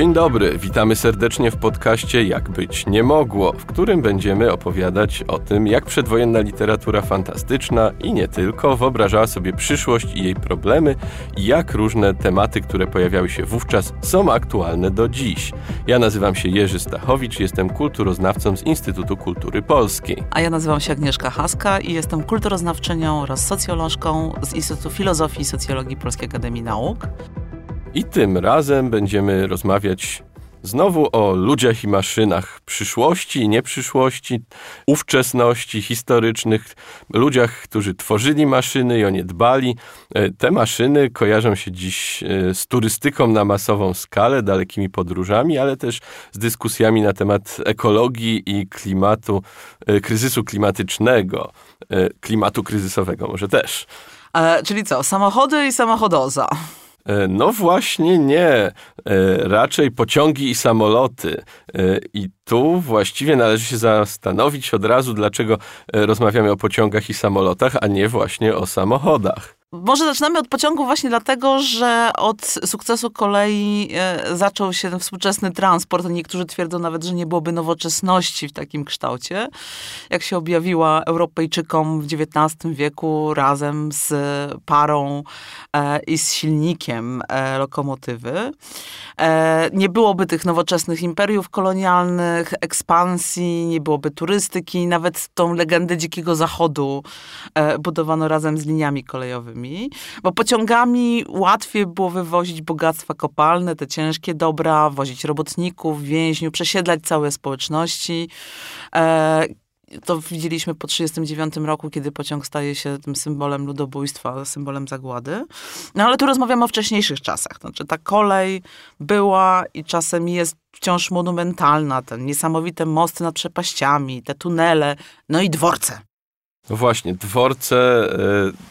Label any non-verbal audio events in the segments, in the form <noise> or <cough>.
Dzień dobry, witamy serdecznie w podcaście Jak być nie mogło, w którym będziemy opowiadać o tym, jak przedwojenna literatura fantastyczna i nie tylko wyobrażała sobie przyszłość i jej problemy i jak różne tematy, które pojawiały się wówczas, są aktualne do dziś. Ja nazywam się Jerzy Stachowicz, jestem kulturoznawcą z Instytutu Kultury Polskiej. A ja nazywam się Agnieszka Haska i jestem kulturoznawczynią oraz socjolożką z Instytutu Filozofii i Socjologii Polskiej Akademii Nauk. I tym razem będziemy rozmawiać znowu o ludziach i maszynach przyszłości i nieprzyszłości, ówczesności historycznych, ludziach, którzy tworzyli maszyny i o nie dbali. E, te maszyny kojarzą się dziś e, z turystyką na masową skalę, dalekimi podróżami, ale też z dyskusjami na temat ekologii i klimatu, e, kryzysu klimatycznego, klimatu kryzysowego może też. E, czyli co, samochody i samochodoza. E, no właśnie nie. E, raczej pociągi i samoloty. E, I tu właściwie należy się zastanowić od razu, dlaczego rozmawiamy o pociągach i samolotach, a nie właśnie o samochodach. Może zaczynamy od pociągu właśnie dlatego, że od sukcesu kolei e, zaczął się współczesny transport. Niektórzy twierdzą nawet, że nie byłoby nowoczesności w takim kształcie, jak się objawiła Europejczykom w XIX wieku razem z parą e, i z silnikiem e, lokomotywy. Nie byłoby tych nowoczesnych imperiów kolonialnych, ekspansji, nie byłoby turystyki, nawet tą legendę Dzikiego Zachodu budowano razem z liniami kolejowymi bo pociągami łatwiej było wywozić bogactwa kopalne, te ciężkie dobra, wozić robotników, więźniów, przesiedlać całe społeczności. E, to widzieliśmy po 1939 roku, kiedy pociąg staje się tym symbolem ludobójstwa, symbolem zagłady. No ale tu rozmawiamy o wcześniejszych czasach. Znaczy ta kolej była i czasem jest wciąż monumentalna. Te niesamowite mosty nad przepaściami, te tunele, no i dworce. No właśnie, dworce...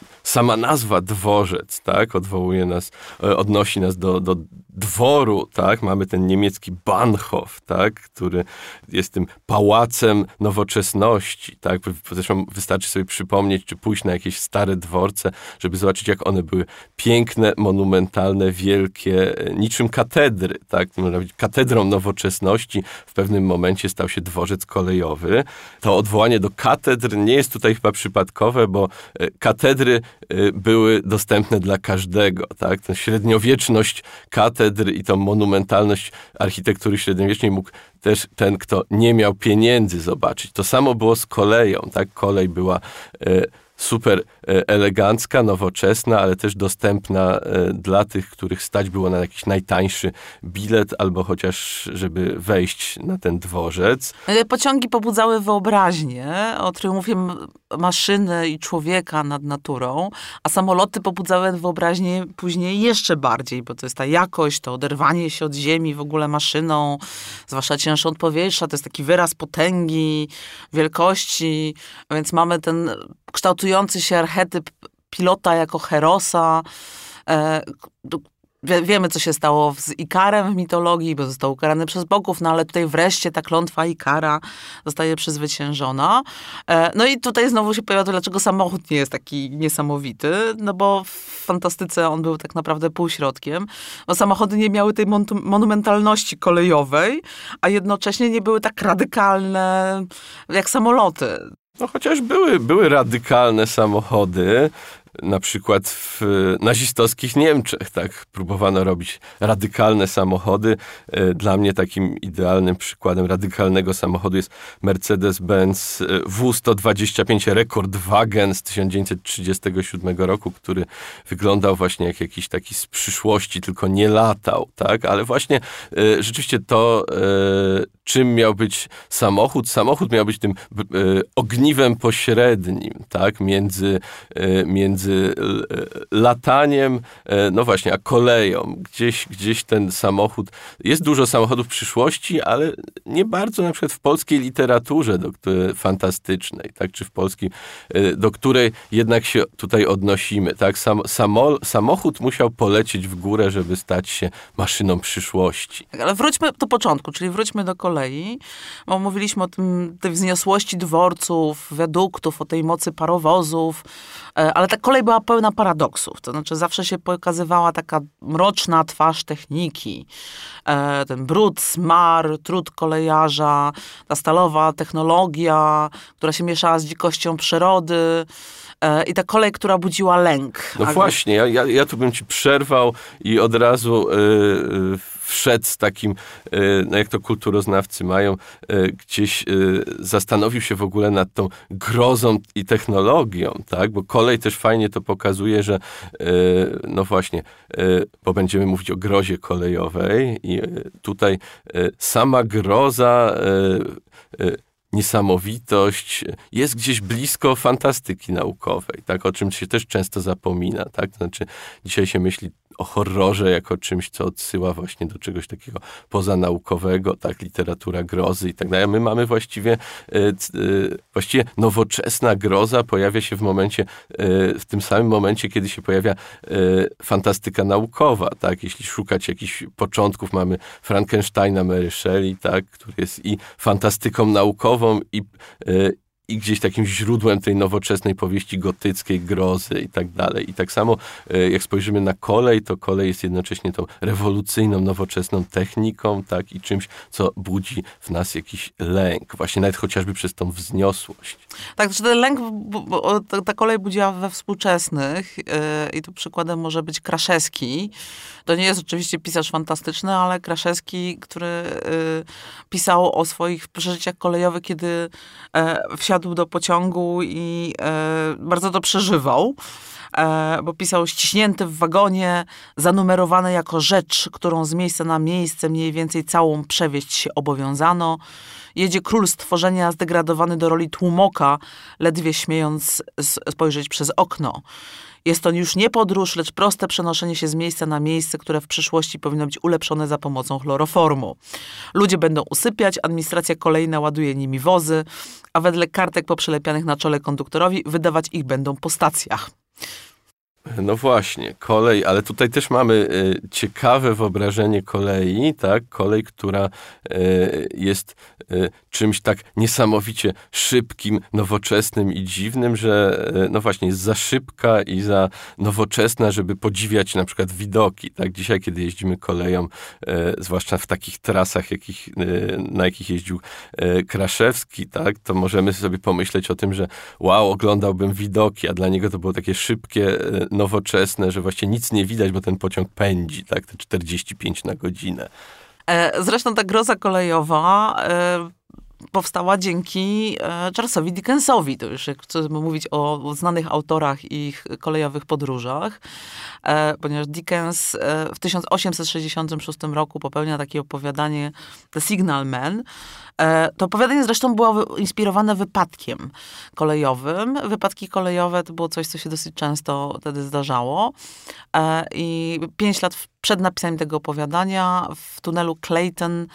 Y sama nazwa dworzec, tak, odwołuje nas, e, odnosi nas do, do dworu, tak, mamy ten niemiecki Bahnhof, tak, który jest tym pałacem nowoczesności, tak, zresztą wystarczy sobie przypomnieć, czy pójść na jakieś stare dworce, żeby zobaczyć, jak one były piękne, monumentalne, wielkie, e, niczym katedry, tak, katedrą nowoczesności w pewnym momencie stał się dworzec kolejowy. To odwołanie do katedr nie jest tutaj chyba przypadkowe, bo e, katedry Y, były dostępne dla każdego. Tak? Ta średniowieczność katedr i tą monumentalność architektury średniowiecznej mógł też ten, kto nie miał pieniędzy zobaczyć. To samo było z koleją. Tak? Kolej była y, super e, elegancka, nowoczesna, ale też dostępna e, dla tych, których stać było na jakiś najtańszy bilet, albo chociaż, żeby wejść na ten dworzec. E, pociągi pobudzały wyobraźnię o triumfie maszyny i człowieka nad naturą, a samoloty pobudzały wyobraźnię później jeszcze bardziej, bo to jest ta jakość, to oderwanie się od ziemi w ogóle maszyną, zwłaszcza cięższą od powietrza, to jest taki wyraz potęgi, wielkości, więc mamy ten kształtujący się archetyp pilota jako herosa. E, wiemy, co się stało z Ikarem w mitologii, bo został ukarany przez bogów, no ale tutaj wreszcie ta klątwa Ikara zostaje przezwyciężona. E, no i tutaj znowu się pojawia to, dlaczego samochód nie jest taki niesamowity, no bo w fantastyce on był tak naprawdę półśrodkiem, bo samochody nie miały tej monumentalności kolejowej, a jednocześnie nie były tak radykalne jak samoloty. No chociaż były, były radykalne samochody, na przykład w nazistowskich Niemczech, tak, próbowano robić radykalne samochody. E, dla mnie takim idealnym przykładem radykalnego samochodu jest Mercedes-Benz e, W125 Rekordwagen z 1937 roku, który wyglądał właśnie jak jakiś taki z przyszłości, tylko nie latał, tak, ale właśnie e, rzeczywiście to, czym miał być samochód, samochód miał być tym ogniwem pośrednim, tak, między, między między e, lataniem, e, no właśnie, a koleją. Gdzieś, gdzieś ten samochód, jest dużo samochodów przyszłości, ale nie bardzo na przykład w polskiej literaturze do, fantastycznej, tak, czy w polskiej, e, do której jednak się tutaj odnosimy, tak. Sam, samo, samochód musiał polecieć w górę, żeby stać się maszyną przyszłości. Tak, ale wróćmy do początku, czyli wróćmy do kolei, bo mówiliśmy o tym, tej wzniosłości dworców, wiaduktów, o tej mocy parowozów, ale tak kolej była pełna paradoksów. To znaczy zawsze się pokazywała taka mroczna twarz techniki. E, ten brud, smar, trud kolejarza, ta stalowa technologia, która się mieszała z dzikością przyrody. E, I ta kolej, która budziła lęk. No właśnie, ja, ja, ja tu bym ci przerwał i od razu y, y, wszedł z takim, y, no jak to kulturoznawcy mają, y, gdzieś y, zastanowił się w ogóle nad tą grozą i technologią, tak? Bo kolej też fajnie to pokazuje, że no właśnie, bo będziemy mówić o grozie kolejowej i tutaj sama groza niesamowitość. Jest gdzieś blisko fantastyki naukowej, tak, o czym się też często zapomina, tak, znaczy dzisiaj się myśli o horrorze jako czymś, co odsyła właśnie do czegoś takiego pozanaukowego, tak, literatura grozy i tak dalej. My mamy właściwie, y, właściwie nowoczesna groza pojawia się w momencie, y, w tym samym momencie, kiedy się pojawia fantastyka naukowa, tak, jeśli szukać jakichś początków, mamy Frankensteina Mary Shelley, tak, który jest i fantastyką naukową i, y, i gdzieś takim źródłem tej nowoczesnej powieści gotyckiej, grozy i tak dalej. I tak samo y, jak spojrzymy na kolej, to kolej jest jednocześnie tą rewolucyjną, nowoczesną techniką, tak, i czymś, co budzi w nas jakiś lęk, właśnie nawet chociażby przez tą wzniosłość. Tak, ten lęk, bo- ta- ta kolej budziła we współczesnych yy, i tu przykładem może być Kraszewski. To nie jest oczywiście pisarz fantastyczny, ale Kraszewski, który yy, pisał o swoich przeżyciach kolejowych, kiedy e, wsiadł do pociągu i e, bardzo to przeżywał. E, bo pisał ściśnięty w wagonie, zanumerowany jako rzecz, którą z miejsca na miejsce mniej więcej całą przewieźć się obowiązano. Jedzie król stworzenia zdegradowany do roli tłumoka, ledwie śmiejąc spojrzeć przez okno. Jest to już nie podróż, lecz proste przenoszenie się z miejsca na miejsce, które w przyszłości powinno być ulepszone za pomocą chloroformu. Ludzie będą usypiać, administracja kolejna ładuje nimi wozy, a wedle kartek poprzylepianych na czole konduktorowi wydawać ich będą po stacjach. No właśnie, kolej, ale tutaj też mamy y, ciekawe wyobrażenie kolei, tak? Kolej, która y, jest y, czymś tak niesamowicie szybkim, nowoczesnym i dziwnym, że no właśnie jest za szybka i za nowoczesna, żeby podziwiać na przykład widoki, tak? Dzisiaj, kiedy jeździmy koleją, zwłaszcza w takich trasach, jakich, na jakich jeździł Kraszewski, tak? To możemy sobie pomyśleć o tym, że wow, oglądałbym widoki, a dla niego to było takie szybkie, e, nowoczesne, że właściwie nic nie widać, bo ten pociąg pędzi, tak, te 45 na godzinę. E, Zresztą ta groza kolejowa e, powstała dzięki e, Charlesowi Dickensowi. To już jak chcemy mówić o, znanych autorach i ich kolejowych podróżach, ponieważ Dickens w 1866 roku popełnia takie opowiadanie The Signal Man. E, To opowiadanie zresztą było inspirowane wypadkiem kolejowym. Wypadki kolejowe to było coś, co się dosyć często wtedy zdarzało. E, I pięć lat przed napisaniem tego opowiadania w tunelu Clayton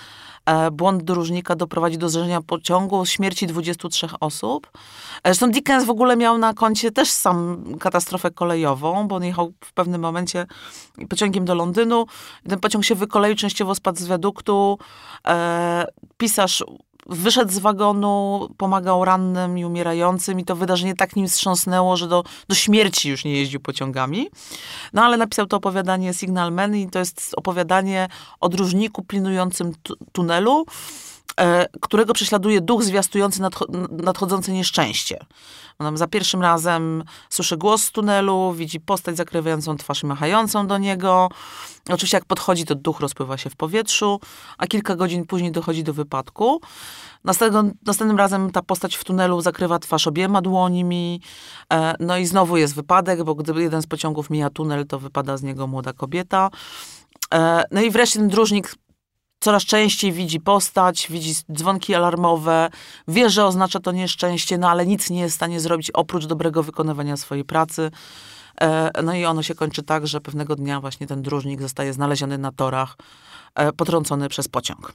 e, błąd dróżnika doprowadzi do zderzenia pociągu, śmierci 23 osób. E, Zresztą Dickens w ogóle miał na koncie też sam katastrofę kolejową, bo on jechał w pewnym momencie pociągiem do Londynu. Ten pociąg się wykoleił, częściowo spadł z wiaduktu. E, pisarz wyszedł z wagonu, pomagał rannym i umierającym i to wydarzenie tak nim wstrząsnęło, że do, do śmierci już nie jeździł pociągami. No ale napisał to opowiadanie Signal Man i to jest opowiadanie o dróżniku pilnującym tu- tunelu, którego prześladuje duch zwiastujący nadcho- nadchodzące nieszczęście. On za pierwszym razem słyszy głos z tunelu, widzi postać zakrywającą twarz i machającą do niego. Oczywiście jak podchodzi, to duch rozpływa się w powietrzu, a kilka godzin później dochodzi do wypadku. Następnym, następnym razem ta postać w tunelu zakrywa twarz obiema dłońmi. E, no i znowu jest wypadek, bo gdy jeden z pociągów mija tunel, to wypada z niego młoda kobieta. E, no i wreszcie ten dróżnik coraz częściej widzi postać, widzi dzwonki alarmowe, wie, że oznacza to nieszczęście, no ale nic nie jest w stanie zrobić oprócz dobrego wykonywania swojej pracy. E, No i ono się kończy tak, że pewnego dnia właśnie ten dróżnik zostaje znaleziony na torach, e, potrącony przez pociąg.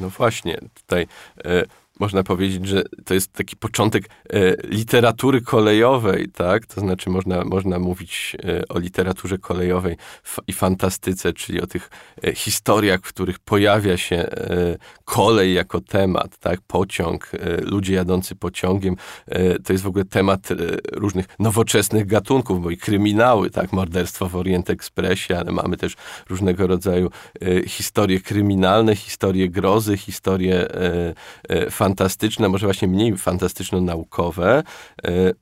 No właśnie, tutaj e, można powiedzieć, że to jest taki początek e, literatury kolejowej, tak? To znaczy można, można mówić e, o literaturze kolejowej i fantastyce, czyli o tych e, historiach, w których pojawia się kolej jako temat, tak? Pociąg, ludzie jadący pociągiem. To jest w ogóle temat różnych nowoczesnych gatunków, bo i kryminały, tak? Morderstwo w Orient Expressie, ale mamy też różnego rodzaju historie kryminalne, historie grozy, historie fantastyczne, fantastyczne, może właśnie mniej fantastyczno-naukowe, e,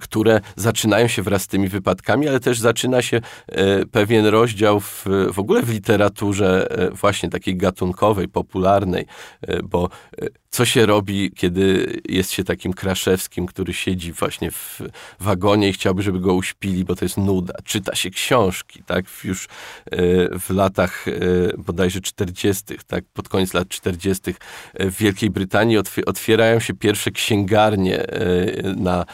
które zaczynają się wraz z tymi wypadkami, ale też zaczyna się e, pewien rozdział w, w ogóle w literaturze e, właśnie takiej gatunkowej, popularnej, bo co się robi, kiedy jest się takim Kraszewskim, który siedzi właśnie w wagonie i chciałby, żeby go uśpili, bo to jest nuda. Czyta się książki, tak? Już e, w latach e, bodajże 40., tak? Pod koniec lat 40. E, w Wielkiej Brytanii otwierają się pierwsze księgarnie na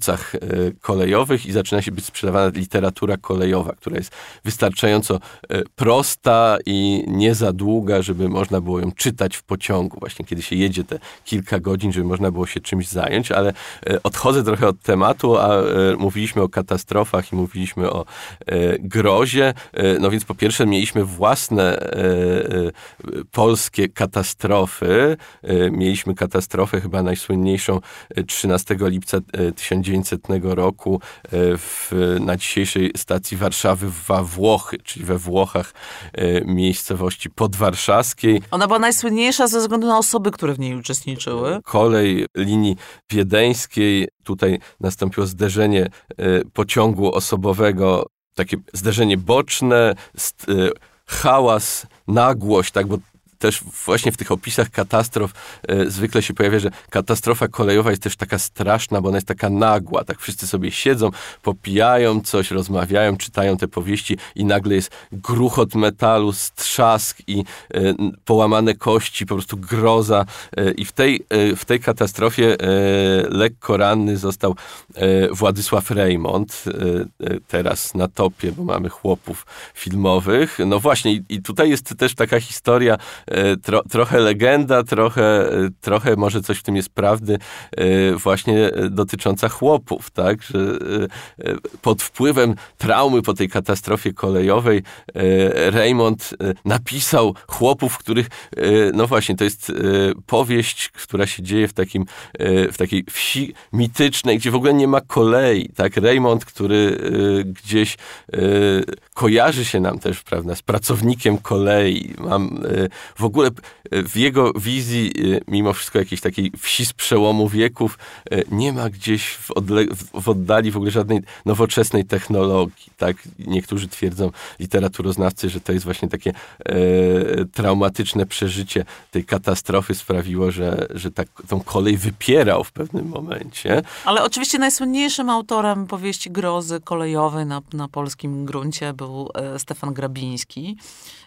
dworcach kolejowych i zaczyna się być sprzedawana literatura kolejowa, która jest wystarczająco prosta i nie za długa, żeby można było ją czytać w pociągu. Właśnie kiedy się jedzie te kilka godzin, żeby można było się czymś zająć, ale e, odchodzę trochę od tematu, a e, mówiliśmy o katastrofach i mówiliśmy o e, grozie. No więc po pierwsze mieliśmy własne polskie katastrofy. Mieliśmy katastrofę chyba najsłynniejszą 13 lipca 1900 roku w, na dzisiejszej stacji Warszawy w Włochy, czyli we Włochach miejscowości podwarszawskiej. Ona była najsłynniejsza ze względu na osoby, które w niej uczestniczyły. Kolej linii wiedeńskiej, tutaj nastąpiło zderzenie e, pociągu osobowego, takie zderzenie boczne, e, hałas, nagłość, tak, bo też właśnie w tych opisach katastrof e, zwykle się pojawia, że katastrofa kolejowa jest też taka straszna, bo ona jest taka nagła. Tak wszyscy sobie siedzą, popijają coś, rozmawiają, czytają te powieści i nagle jest gruchot metalu, strzask i e, połamane kości, po prostu groza. E, I w tej, e, w tej katastrofie e, lekko ranny został e, Władysław Reymont, teraz na topie, bo mamy chłopów filmowych. No właśnie, i, tutaj jest też taka historia tro, trochę legenda, trochę, e, trochę może coś w tym jest prawdy e, właśnie dotycząca chłopów, tak, że pod wpływem traumy po tej katastrofie kolejowej Raymond napisał chłopów, których, no właśnie, to jest powieść, która się dzieje w takim, w takiej wsi mitycznej, gdzie w ogóle nie ma kolei, tak, Raymond, który gdzieś kojarzy się nam też, prawda, z pracownikiem kolei, mam w ogóle e, w jego wizji, e, mimo wszystko jakiejś takiej wsi z przełomu wieków, e, nie ma gdzieś w, w oddali w ogóle żadnej nowoczesnej technologii. Tak? Niektórzy twierdzą, literaturoznawcy, że to jest właśnie takie e, traumatyczne przeżycie tej katastrofy sprawiło, że, że tak, tą kolej wypierał w pewnym momencie. Ale oczywiście najsłynniejszym autorem powieści grozy kolejowej na, na polskim gruncie był Stefan Grabiński.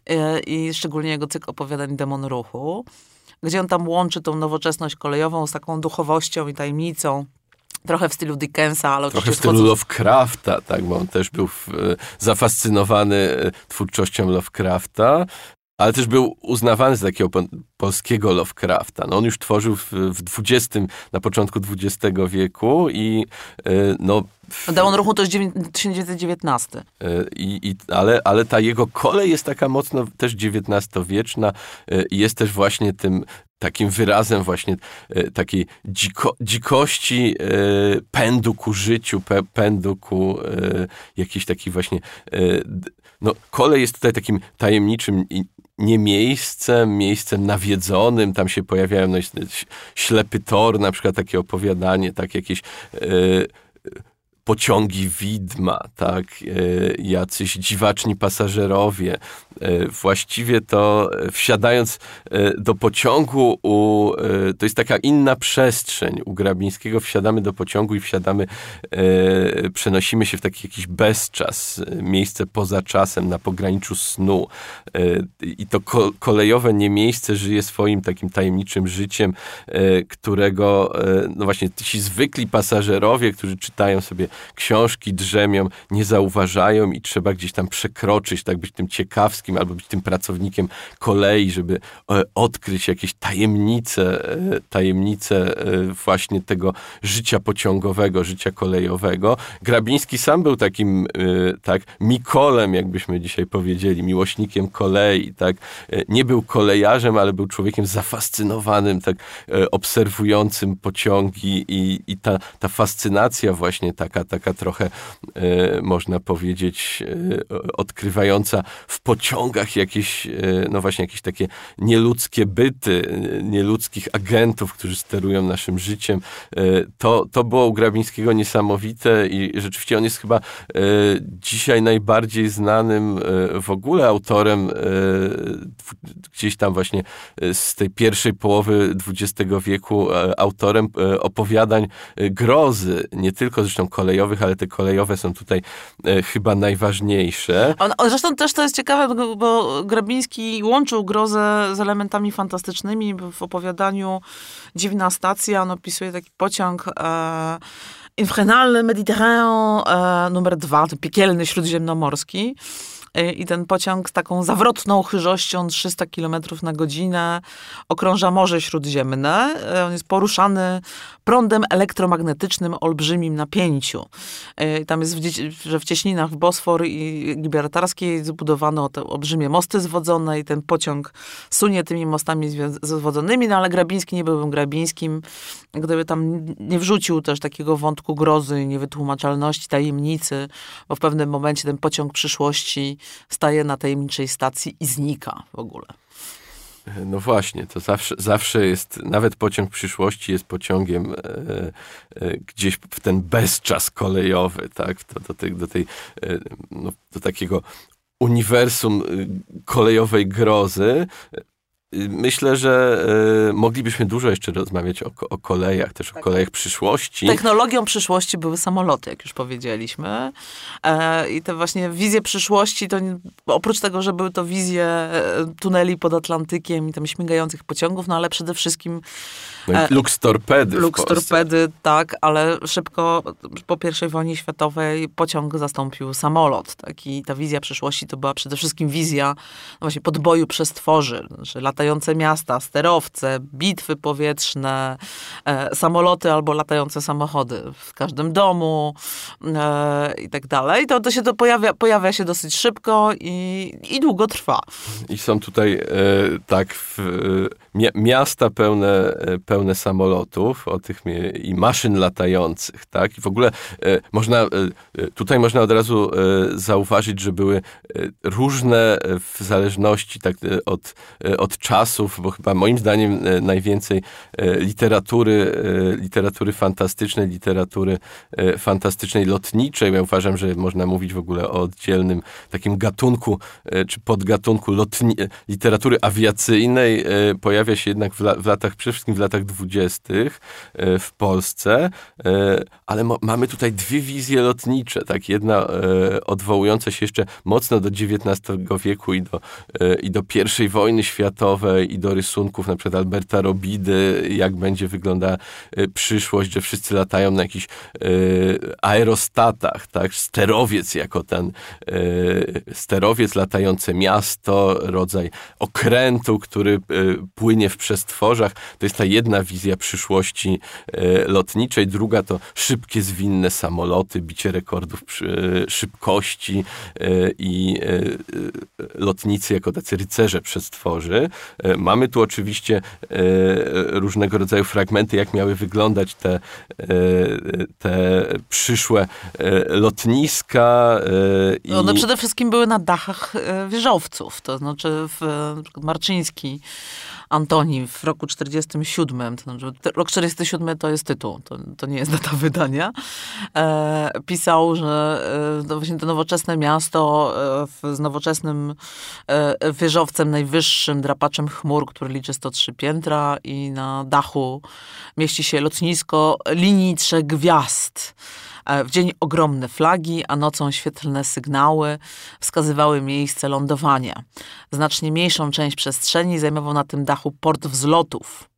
E, i szczególnie jego cykl opowiadań Demon Ruchu, gdzie on tam łączy tą nowoczesność kolejową z taką duchowością i tajemnicą. Trochę w stylu Dickensa, ale Trochę w stylu Lovecrafta, tak, bo on też był w, zafascynowany e, twórczością Lovecrafta ale też był uznawany za takiego polskiego Lovecrafta. No on już tworzył w, w XX, na początku XX wieku i yy, no... Demon Ruchu to jest 1919. Yy, i, ale, ale ta jego kolej jest taka mocno też XIX-wieczna yy, i jest też właśnie tym takim wyrazem właśnie y, takiej dziko, dzikości, y, pędu ku życiu, pędu ku y, jakiś taki właśnie no, kolej jest tutaj takim tajemniczym nie miejscem, miejscem nawiedzonym, tam się pojawiają no, ślepy tor, na przykład takie opowiadanie, tak jakieś yy, pociągi widma, tak, yy, jacyś dziwaczni pasażerowie, E, właściwie to e, wsiadając e, do pociągu, u, to jest taka inna przestrzeń. U Grabińskiego wsiadamy do pociągu i wsiadamy, przenosimy się w taki jakiś bezczas, miejsce poza czasem, na pograniczu snu. I to kolejowe nie miejsce żyje swoim takim tajemniczym życiem, którego no właśnie ci zwykli pasażerowie, którzy czytają sobie książki drzemią, nie zauważają i trzeba gdzieś tam przekroczyć, tak być tym ciekawskim albo być tym pracownikiem kolei, żeby e, odkryć jakieś tajemnice, e, tajemnice właśnie tego życia pociągowego, życia kolejowego. Grabiński sam był takim tak Mikolem, jakbyśmy dzisiaj powiedzieli, miłośnikiem kolei, tak. Nie był kolejarzem, ale był człowiekiem zafascynowanym, tak obserwującym pociągi i, i ta, ta fascynacja właśnie taka, taka trochę, e, można powiedzieć, e, odkrywająca w pociągach jakieś, e, no właśnie jakieś takie nieludzkie byty, nieludzkich agentów, którzy sterują naszym życiem. To, to było u Grabińskiego niesamowite i rzeczywiście on jest chyba dzisiaj najbardziej znanym w ogóle autorem gdzieś tam właśnie z tej pierwszej połowy XX wieku autorem opowiadań grozy, nie tylko zresztą kolejowych, ale te kolejowe są tutaj chyba najważniejsze. On, on, zresztą też to jest ciekawe, bo Grabiński łączył grozę z elementami fantastycznymi w opowiadaniu Dziwna Stacja. On opisuje taki pociąg e, Infernal Mediterranean e, numer dwa, ten piekielny śródziemnomorski. Y, i ten pociąg z taką zawrotną chyżością 300 km na godzinę okrąża Morze Śródziemne. Y, on jest poruszany prądem elektromagnetycznym o olbrzymim napięciu. Y, tam jest, w, że w cieśninach w Bosfor i Gibraltarskiej zbudowano te olbrzymie mosty zwodzone i ten pociąg sunie tymi mostami zwodzonymi, no ale Grabiński nie byłbym Grabińskim, gdyby tam nie wrzucił też takiego wątku grozy, niewytłumaczalności, tajemnicy, bo w pewnym momencie ten pociąg przyszłości staje na tajemniczej stacji i znika w ogóle. No właśnie, to zawsze, zawsze jest, nawet pociąg przyszłości jest pociągiem e, e, gdzieś w ten bezczas kolejowy, tak, do, do, tej, do, tej, e, no, do takiego uniwersum kolejowej grozy, Myślę, że y, moglibyśmy dużo jeszcze rozmawiać o, o kolejach, też tak. o kolejach przyszłości. Technologią przyszłości były samoloty, jak już powiedzieliśmy. E, I te właśnie wizje przyszłości, to oprócz tego, że były to wizje e, tuneli pod Atlantykiem i tam śmigających pociągów, no ale przede wszystkim no e, Lux torpedy. Lux torpedy, tak, ale szybko po I wojnie światowej pociąg zastąpił samolot. Tak? I ta wizja przyszłości to była przede wszystkim wizja no właśnie podboju przestworzy, znaczy latające miasta, sterowce, bitwy powietrzne, e, samoloty albo latające samochody w każdym domu e, i tak dalej. To, to się to pojawia, pojawia się dosyć szybko i, i długo trwa. I są tutaj e, tak w, miasta pełne, pełne samolotów o tych, i maszyn latających, tak? I w ogóle e, można, e, tutaj można od razu e, zauważyć, że były różne w zależności tak, od, od czasów, bo chyba moim zdaniem najwięcej literatury, literatury fantastycznej, literatury fantastycznej lotniczej. Ja uważam, że można mówić w ogóle o oddzielnym takim gatunku, czy podgatunku lotni- literatury awiacyjnej. Pojawia się jednak w, la- w latach, przede wszystkim w latach dwudziestych e, w Polsce, e, ale mamy tutaj dwie wizje lotnicze, tak? Jedna e, odwołująca się jeszcze mocno do XIX wieku i do, i do I wojny światowej i do rysunków na przykład Alberta Robidy, jak będzie wyglądała przyszłość, że wszyscy latają na jakichś aerostatach, tak? Sterowiec jako ten sterowiec, latające miasto, rodzaj okrętu, który płynie w przestworzach. To jest ta jedna wizja przyszłości e, lotniczej, druga to szybkie, zwinne samoloty, bicie rekordów e, szybkości e, i lotnicy jako tacy rycerze przestworzy. Mamy tu oczywiście różnego rodzaju fragmenty, jak miały wyglądać te, te przyszłe lotniska. I... One przede wszystkim były na dachach wieżowców, to znaczy w Marczyński Antoni w roku 47, to znaczy rok 47 to jest tytuł, to, to nie jest data <laughs> wydania, e, pisał, że e, właśnie to nowoczesne miasto e, z nowoczesnym e, wieżowcem najwyższym, drapaczem chmur, który liczy 103 piętra i na dachu mieści się lotnisko linii trzech gwiazd. E, w dzień ogromne flagi, a nocą świetlne sygnały wskazywały miejsce lądowania. Znacznie mniejszą część przestrzeni zajmował na tym dachu port wzlotów.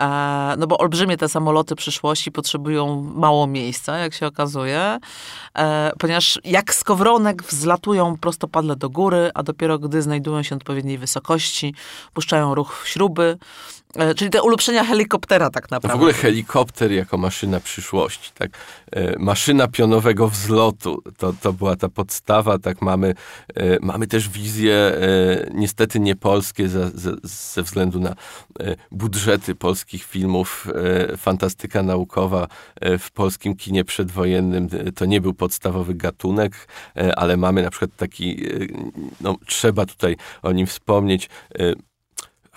E, no bo olbrzymie te samoloty przyszłości potrzebują mało miejsca, jak się okazuje, e, ponieważ jak skowronek wzlatują prostopadle do góry, a dopiero gdy znajdują się odpowiedniej wysokości, puszczają ruch śruby, E, czyli te ulepszenia helikoptera tak naprawdę. w ogóle helikopter jako maszyna przyszłości, tak? E, maszyna pionowego wzlotu, to, to była ta podstawa, tak? Mamy, e, mamy też wizje niestety nie polskie ze, ze, ze względu na budżety polskich filmów. Fantastyka naukowa w polskim kinie przedwojennym to nie był podstawowy gatunek, ale mamy na przykład taki, no trzeba tutaj o nim wspomnieć,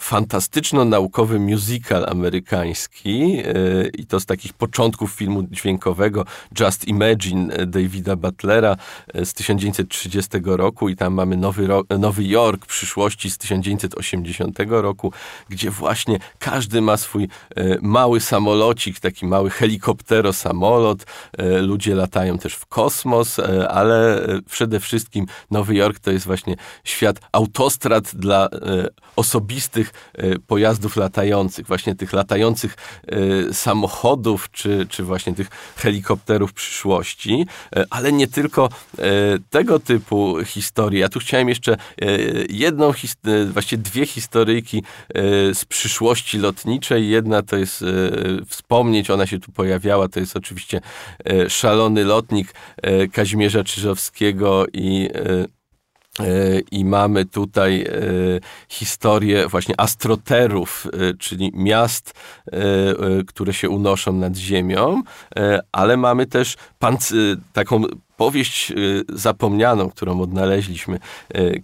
fantastyczno-naukowy musical amerykański e, i to z takich początków filmu dźwiękowego Just Imagine e, Davida Butlera e, z 1930 roku. I tam mamy Nowy, Nowy Jork przyszłości z 1980 roku, gdzie właśnie każdy ma swój mały samolocik, taki mały helikoptero samolot, ludzie latają też w kosmos, ale przede wszystkim Nowy Jork to jest właśnie świat autostrad dla osobistych E, pojazdów latających, właśnie tych latających e, samochodów, czy, czy właśnie tych helikopterów przyszłości, e, ale nie tylko tego typu historii. Ja tu chciałem jeszcze jedną, właściwie dwie historyjki z przyszłości lotniczej. Jedna to jest wspomnieć, ona się tu pojawiała, to jest oczywiście szalony lotnik Kazimierza Czyżowskiego i I mamy tutaj e, historię właśnie astroterów, e, czyli miast, które się unoszą nad ziemią, ale mamy też taką powieść zapomnianą, którą odnaleźliśmy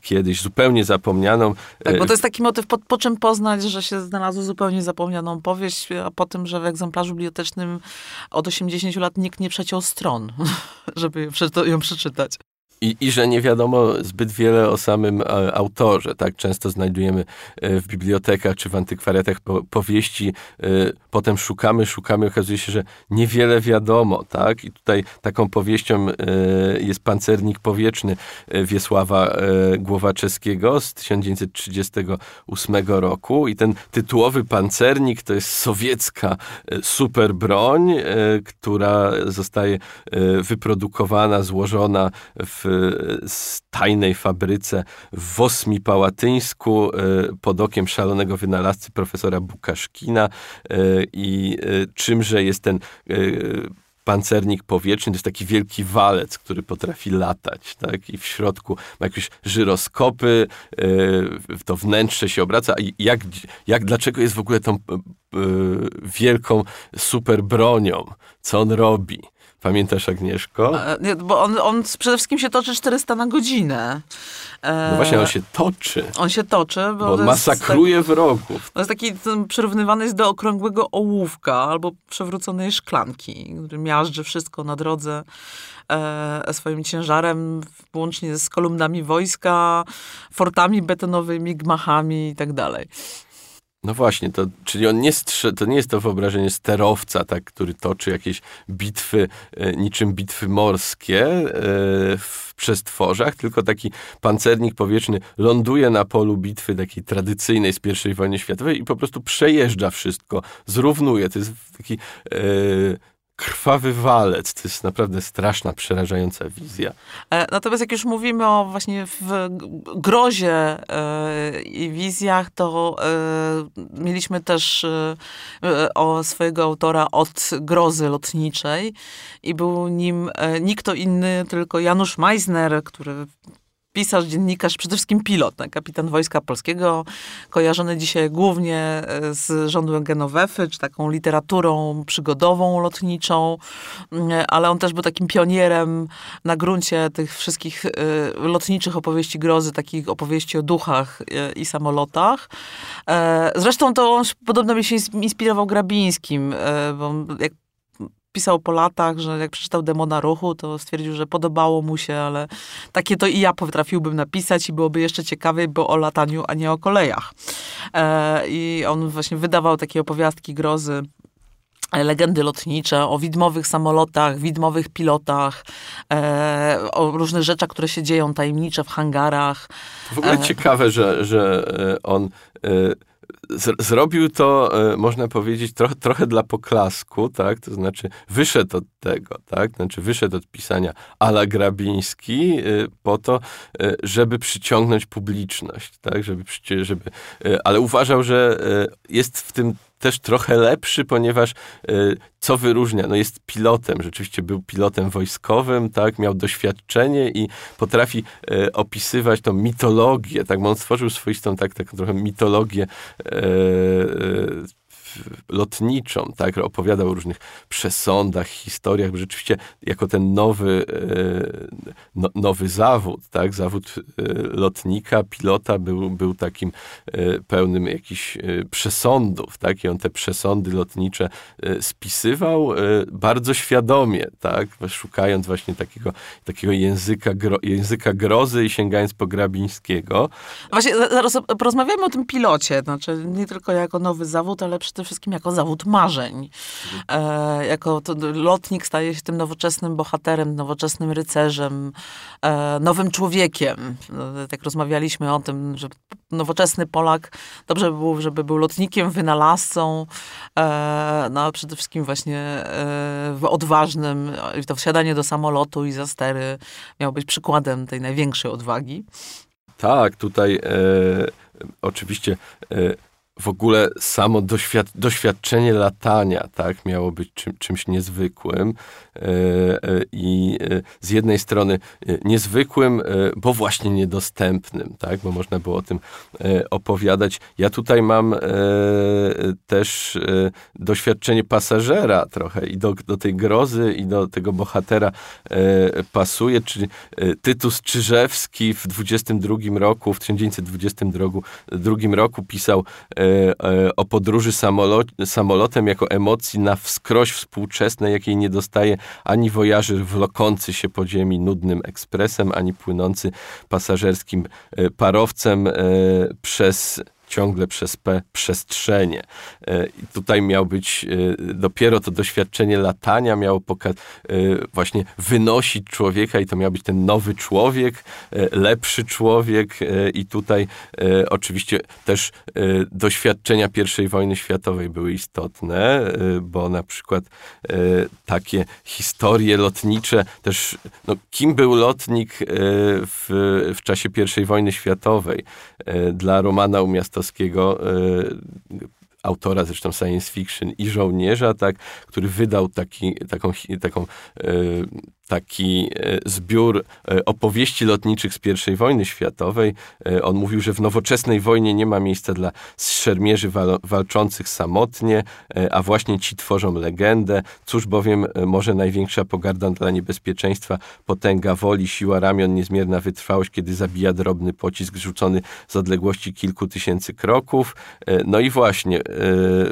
kiedyś, zupełnie zapomnianą. Tak, bo to jest taki motyw, po, po, czym poznać, że się znalazło zupełnie zapomnianą powieść, a po tym, że w egzemplarzu bibliotecznym od 80 lat nikt nie przeciął stron, <laughs> żeby ją przeczytać. I, I że nie wiadomo zbyt wiele o samym e, autorze. Tak często znajdujemy e, w bibliotekach czy w antykwariatach po, powieści, e, potem szukamy, szukamy, okazuje się, że niewiele wiadomo. Tak? I tutaj taką powieścią jest Pancernik Powietrzny Wiesława Głowaczewskiego z 1938 roku. I ten tytułowy pancernik to jest sowiecka super broń, która zostaje wyprodukowana, złożona w tajnej fabryce w Wosmi Pałatyńsku e, pod okiem szalonego wynalazcy profesora Bukaszkina e, i e, czymże jest ten pancernik powietrzny, to jest taki wielki walec, który potrafi latać, tak? I w środku ma jakieś żyroskopy, to wnętrze się obraca. I jak, jak, dlaczego jest w ogóle tą wielką super bronią? Co on robi? Pamiętasz Agnieszko? E, nie, bo on, on przede wszystkim się toczy 400 na godzinę. No właśnie, on się toczy. On się toczy, bo, bo on masakruje tak, wrogów. To jest taki, przyrównywany jest do okrągłego ołówka albo przewróconej szklanki, który miażdży wszystko na drodze e, swoim ciężarem, łącznie z kolumnami wojska, fortami betonowymi, gmachami i tak dalej. No właśnie, to, czyli on nie strze, to nie jest to wyobrażenie sterowca, tak, który toczy jakieś bitwy, e, niczym bitwy morskie e, w przestworzach, tylko taki pancernik powietrzny ląduje na polu bitwy takiej tradycyjnej z I wojny światowej i po prostu przejeżdża wszystko, zrównuje. To jest taki e, krwawy walec. To jest naprawdę straszna, przerażająca wizja. E, natomiast jak już mówimy o właśnie w grozie e, i wizjach, to e, mieliśmy też o swojego autora od grozy lotniczej i był nim nikt to inny, tylko Janusz Meisner, który pisarz, dziennikarz, przede wszystkim pilot, tak? kapitan Wojska Polskiego, kojarzony dzisiaj głównie e, z rządu Genowefy, czy taką literaturą przygodową, lotniczą, mm, ale on też był takim pionierem na gruncie tych wszystkich e, lotniczych opowieści grozy, takich opowieści o duchach e, i samolotach. Zresztą to on podobno mi się inspirował Grabińskim, bo jak pisał po latach, że jak przeczytał Demona Ruchu, to stwierdził, że podobało mu się, ale takie to i ja potrafiłbym napisać i byłoby jeszcze ciekawiej, bo o lataniu, a nie o kolejach. E, I on właśnie wydawał takie opowiastki grozy e, legendy lotnicze, o widmowych samolotach, widmowych pilotach, e, o różnych rzeczach, które się dzieją tajemnicze w hangarach. W ogóle e, ciekawe, że, że e, on e, zrobił to, e, można powiedzieć, trochę, dla poklasku, tak? To znaczy wyszedł od tego, tak? Znaczy wyszedł od pisania ala Grabiński po to, żeby przyciągnąć publiczność, tak? Żeby, żeby, ale uważał, że jest w tym też trochę lepszy, ponieważ y, co wyróżnia? No jest pilotem, rzeczywiście był pilotem wojskowym, tak, miał doświadczenie i potrafi y, opisywać tą mitologię, tak, on stworzył swoistą tak, taką trochę mitologię y, lotniczą, tak, opowiadał o różnych przesądach, historiach, rzeczywiście jako ten nowy, e, no, nowy zawód, tak, zawód e, lotnika, pilota był, był takim e, pełnym jakichś przesądów, tak, i on te przesądy lotnicze spisywał bardzo świadomie, tak, szukając właśnie takiego, takiego języka, gro, języka grozy i sięgając po Grabińskiego. Właśnie zaraz porozmawiamy o tym pilocie, znaczy nie tylko jako nowy zawód, ale przede wszystkim jako zawód marzeń. E, jako lotnik staje się tym nowoczesnym bohaterem, nowoczesnym rycerzem, e, nowym człowiekiem. E, tak rozmawialiśmy o tym, że nowoczesny Polak dobrze by było, żeby był lotnikiem, wynalazcą, e, no a przede wszystkim właśnie e, odważnym. To wsiadanie do samolotu i za stery miało być przykładem tej największej odwagi. Tak, tutaj e, oczywiście e, w ogóle samo doświad doświadczenie latania tak, miało być czym, czymś niezwykłym. E, e, I e, z jednej strony niezwykłym, bo właśnie niedostępnym, tak, bo można było o tym opowiadać. Ja tutaj mam też doświadczenie pasażera trochę i do, do tej grozy i do tego bohatera pasuje, czyli Tytus Czyżewski w 22 roku, w 1922 roku pisał o podróży samolot, samolotem jako emocji na wskroś współczesnej, jakiej nie dostaje ani wojażyr wlokący się po ziemi nudnym ekspresem, ani płynący pasażerskim e, parowcem e, przez ciągle przez P przestrzenie. E, I tutaj miał być dopiero to doświadczenie latania, miało właśnie wynosić człowieka i to miał być ten nowy człowiek, lepszy człowiek i tutaj oczywiście też doświadczenia I wojny światowej były istotne, bo na przykład takie historie lotnicze, też no, kim był lotnik w, w czasie I wojny światowej. Dla Romana Umiastowskiego autora zresztą science fiction i żołnierza, tak, który wydał taki, taką, taką taki e, zbiór e, opowieści lotniczych z I wojny światowej. E, on mówił, że w nowoczesnej wojnie nie ma miejsca dla szermierzy walczących samotnie, a właśnie ci tworzą legendę. Cóż bowiem może największa pogarda dla niebezpieczeństwa, potęga woli, siła ramion, niezmierna wytrwałość, kiedy zabija drobny pocisk rzucony z odległości kilku tysięcy kroków. No i właśnie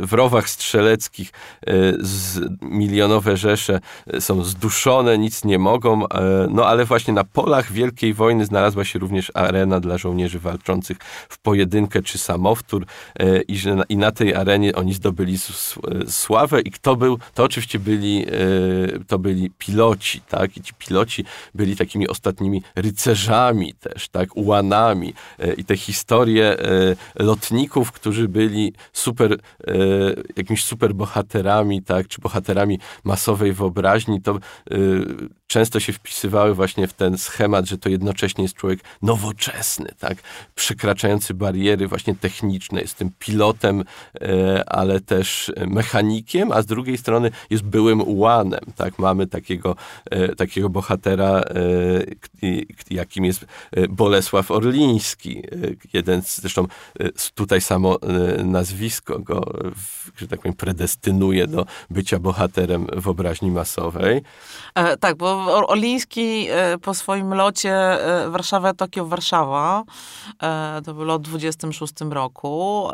w rowach strzeleckich milionowe rzesze są zduszone, nic nie mogą, e, no ale właśnie na polach Wielkiej Wojny znalazła się również arena dla żołnierzy walczących w pojedynkę czy samowtór e, i, że na, i na tej arenie oni zdobyli e, sławę i kto był, to oczywiście byli, to byli piloci, tak, i ci piloci byli takimi ostatnimi rycerzami też, tak, ułanami i te historie lotników, którzy byli super, jakimiś super bohaterami, tak, czy bohaterami masowej wyobraźni, to często się wpisywały właśnie w ten schemat, że to jednocześnie jest człowiek nowoczesny, tak, przekraczający bariery właśnie techniczne, jest tym pilotem, e, ale też mechanikiem, a z drugiej strony jest byłym ułanem, tak, mamy takiego, e, takiego bohatera, e, jakim jest Bolesław Orliński, jeden z, zresztą tutaj samo nazwisko go, że tak powiem, predestynuje do bycia bohaterem wyobraźni masowej. Tak, bo Oliński e, po swoim locie e, Warszawa, Tokio, Warszawa, e, to był lot w 26 roku,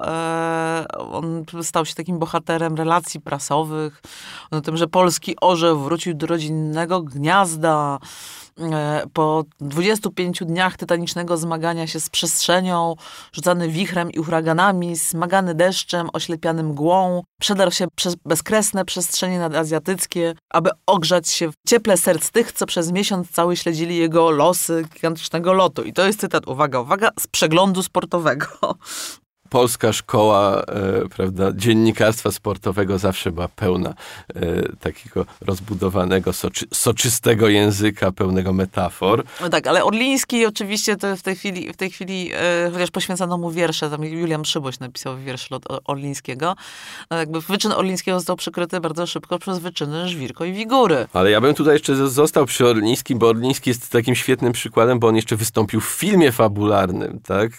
on stał się takim bohaterem relacji prasowych, o tym, że polski orzeł wrócił do rodzinnego gniazda, po 25 dniach tytanicznego zmagania się z przestrzenią, rzucany wichrem i huraganami, smagany deszczem, oślepiany mgłą, przedarł się przez bezkresne przestrzenie nadazjatyckie, aby ogrzać się w cieple serc tych, co przez miesiąc cały śledzili jego losy gigantycznego lotu. I to jest cytat, uwaga, uwaga, z przeglądu sportowego. Polska szkoła e, prawda, dziennikarstwa sportowego zawsze była pełna e, takiego rozbudowanego, soczy, soczystego języka, pełnego metafor. No tak, ale Orliński oczywiście to w tej chwili, w tej chwili e, chociaż poświęcono mu wiersze, tam Julian Przyboś napisał wiersz od Orlińskiego, no jakby wyczyn Orlińskiego został przykryty bardzo szybko przez wyczyny Żwirko i Wigury. Ale ja bym tutaj jeszcze został przy Orlińskim, bo Orliński jest takim świetnym przykładem, bo on jeszcze wystąpił w filmie fabularnym, tak?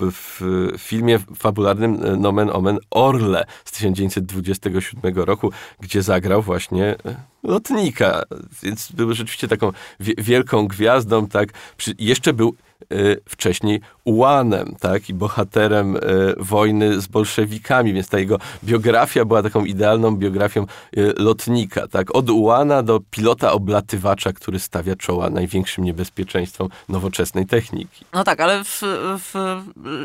W filmie fabularnym e, Nomen Omen Orle z 1927 roku, gdzie zagrał właśnie e, lotnika, więc był rzeczywiście taką wielką gwiazdą, tak, jeszcze był wcześniej ułanem, tak, i bohaterem y, wojny z bolszewikami, więc ta jego biografia była taką idealną biografią y, lotnika, tak, od ułana do pilota oblatywacza, który stawia czoła największym niebezpieczeństwom nowoczesnej techniki. No tak, ale w, w